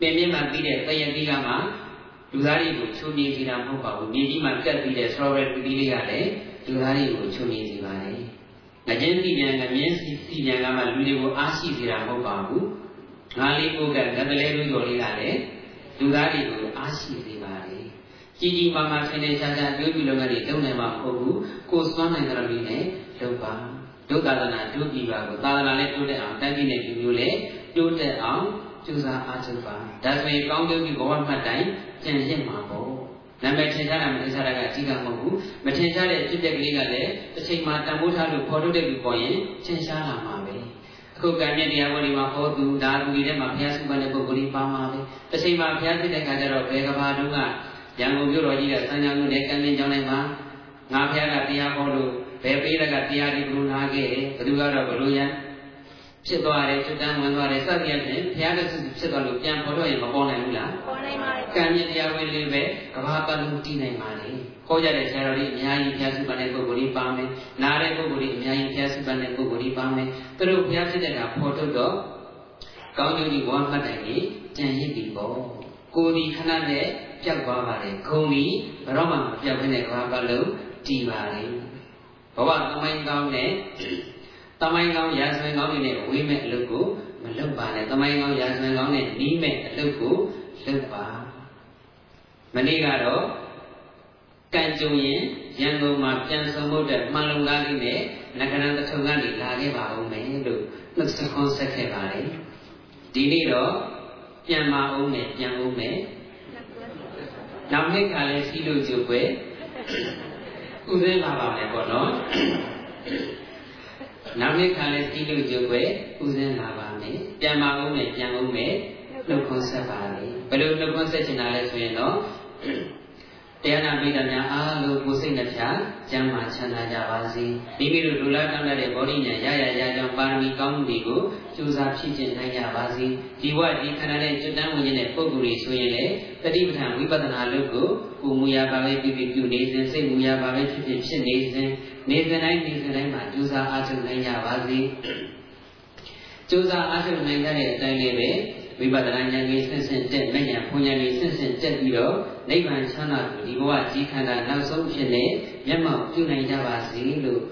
ပင်ပြင်းမှာပြီးတဲ့သယတိကမှ လူသားတွေကိုချုံနေစေတာမဟုတ်ပါဘူးမြေကြီးမှာကပ်ပြီးတဲ့ strawberry ပီလေးကလည်းလူသားတွေကိုချုံနေစေပါတယ်ငကျင်းစီပြန်ငမြင်းစီစီပြန်ကမှလူတွေကိုအားရှိစေတာမဟုတ်ပါဘူးငါလေးကိုကငကလေးတို့ကျော်လေးကလည်းလူသားတွေကိုအားရှိစေပါတယ်ကြီးကြီးမားမားဆင်းနေရှားရှားပြုပြုလုပ်ငန်းတွေလုပ်နိုင်မှာမဟုတ်ဘူးကိုစွမ်းနိုင်ကြလို့လည်းလုပ်ပါဒုက္ခသနာဒုတိပါကိုသာသနာနဲ့တိုးတက်အောင်တန်တိနဲ့ပြုမျိုးလဲတိုးတက်အောင် ကြိုးစားအားထုတ်ပါဒါဆိုရင်ကောင်းကျိုးပြီးဘဝမှတ်တိုင်းကြံရင့်မှာပေါ့နာမည်ထင်ရှားတာမထင်ရှားတာကအကြီးကမဟုတ်ဘူးမထင်ရှားတဲ့ဖြစ်တဲ့ကလေးကလည်းတစ်ချိန်မှာတန်ဖိုးထားလို့ခေါ်ထုတ်တဲ့လူပေါ်ရင်ထင်ရှားလာမှာပဲအခုကံမြတ်တရားပေါ်ဒီမှာဟောသူဒါလူတွေထဲမှာဘုရားစုပန်တဲ့ပုဂ္ဂိုလ်ကြီးပါမှာပဲတစ်ချိန်မှာဘုရားဖြစ်တဲ့ခါကျတော့ဘယ်ကဘာတုန်းကရန်ကုန်မြို့တော်ကြီးကစံကြောင်မြို့နယ်ကံမြင့်ကျောင်းထဲမှာငါဘုရားကတရားဟောလို့ဘယ်ပေးတဲ့ကတရားဒီဘုရားခဲ့တယ်ဘယ်သူကတော့ဘလို့ရန် ဖြစ်သွားတယ်ကျွတ်တန်းဝင်သွားတယ်စသည်ဖြင့်ဘုရားလက်စုဖြစ်သွားလို့ပြန်ပေါ်တော့ရင်မပေါ်နိုင်ဘူးလားပေါ်နိုင်ပါတယ်ကံမြင့်တရားဝင်လေးပဲကဘာပတ်လုံးတည်နိုင်ပါလေခေါ်ကြတဲ့ဆရာတော်ကြီးအများကြီးဘုရားစုပန်တဲ့ပုဂ္ဂိုလ်ကြီးပါမယ်နားတဲ့ပုဂ္ဂိုလ်ကြီးအများကြီးဘုရားစုပန်တဲ့ပုဂ္ဂိုလ်ကြီးပါမယ်သူတို့ဘုရားဖြစ်တဲ့ကဖော်ထုတ်တော့ကောင်းကျိုးကြီးဘဝမှတ်တိုင်ကြီးကြံရစ်ပြီပေါ့ကိုယ်ဒီခဏနဲ့ပြတ်သွားပါတယ်ဂုံဒီဘယ်တော့မှမပြတ်ဘဲနဲ့ကဘာပတ်လုံးတည်ပါလေဘဝသမိုင်းကောင်းတဲ့ တမိုင်းကောင်းရာဇဝင်ကောင်းတွေနဲ့ဝေးမဲ့အလုပ်ကိုမလုပ်ပါနဲ့တမိုင်းကောင်းရာဇဝင်ကောင်းနဲ့နီးမဲ့အလုပ်ကိုလုပ်ပါမနေ့ကတော့ကံကြုံရင်ရန်ကုန်မှာပြန်ဆောင်ဖို့တဲ့မှန်လုံကားလေးနဲ့နဂရန်တထုံကနေလာခဲ့ပါဦးမယ်လို့နှုတ်ဆက်ခွန်းဆက်ခဲ့ပါတယ်ဒီနေ့တော့ပြန်มาအောင်မယ်ပြန်အောင်မယ်နောက်နှစ်ကလည်းစီးလို့ကြွယ်ဥသိလာပါမယ်ပေါ့နော် နောက်နှစ်ခါလဲတီးလို့ကြွယ်ဥစဉ်လာပါမယ်ပြန်ပါဦးမယ်ပြန်ဦးမယ်နှုတ်ခွန်းဆက်ပါလေဘယ်လိုနှုတ်ခွန်းဆက်ချင်တာလဲဆိုရင်တော့ တရားနာပိဋကများအားလုံးကိုစိတ်နှပြကျမ်းမာချမ်းသာကြပါစေမိမိတို့လူလားတောင်းတဲ့ဗောဓိညာရရရကြောင့်ပါရမီကောင်းမှုတွေကိုကြိုးစားဖြည့်ကျင့်နိုင်ကြပါစေဒီဝဒီခန္ဓာနဲ့ကျွတ်တန်းဝင်တဲ့ပုဂ္ဂိုလ်တွေဆိုရင်လေတတိပဋ္ဌာန်ဝိပဿနာလုပ်ကိုကိုမူရပါပဲပြုပြုပြုနေစဉ်စိတ်မူရပါပဲဖြစ်ဖြစ်ဖြစ်နေစဉ်နေစဉ်တိုင်းနေစဉ်တိုင်းမှာကြိုးစားအားထုတ်နိုင်ကြပါစေကြိုးစားအားထုတ်နိုင်တဲ့အတိုင်းလေးပဲ ဝိပဿနာဉာဏ်ကြီးဆင့်ဆင့်တက်မဉဏ်ဘုံဉာဏ်ကြီးဆင့်ဆင့်တက်ပြီးတော့နိဗ္ဗာန်ချမ်းသာကိုဒီဘဝကြီးခန္ဓာနောက်ဆုံးဖြစ်နေမျက်မှောက်ပြုနိုင်ကြပါစေလို့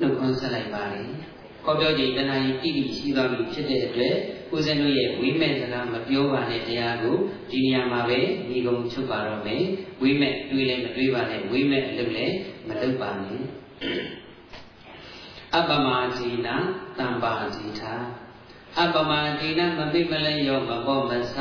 နှုတ်ခွန်းဆက်လိုက်ပါလေ။ခေါ်ပြောကြည်တဏှာကြီးတိတိရှိသွားပြီဖြစ်တဲ့အတွက်ကိုယ်စင်တို့ရဲ့ဝိမဲ့စကားမပြောပါနဲ့တရားကိုဒီနေရာမှာပဲညီကုံချုပ်ပါတော့မယ်။ဝိမဲ့တွေးလည်းမတွေးပါနဲ့ဝိမဲ့အလုပ်လည်းမလုပ်ပါနဲ့။အပ္ပမဇီနာတံပါဇီထာ အပမတိနမသိမလဲယောမဘောမဆ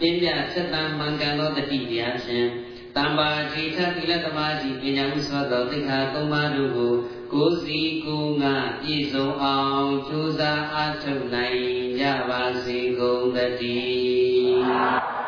ပညာသက်တံမှန်ကန်သောတတိတရားဖြင့်တမ္ပါတိထသီလသမာဓိပညာမှုသောသောသိက္ခာသုံးပါးတို့ကိုကိုယ်စီကိုယ်ငါပြည့်စုံအောင်ကြိုးစားအားထုတ်နိုင်ကြပါစေကုန်သတည်း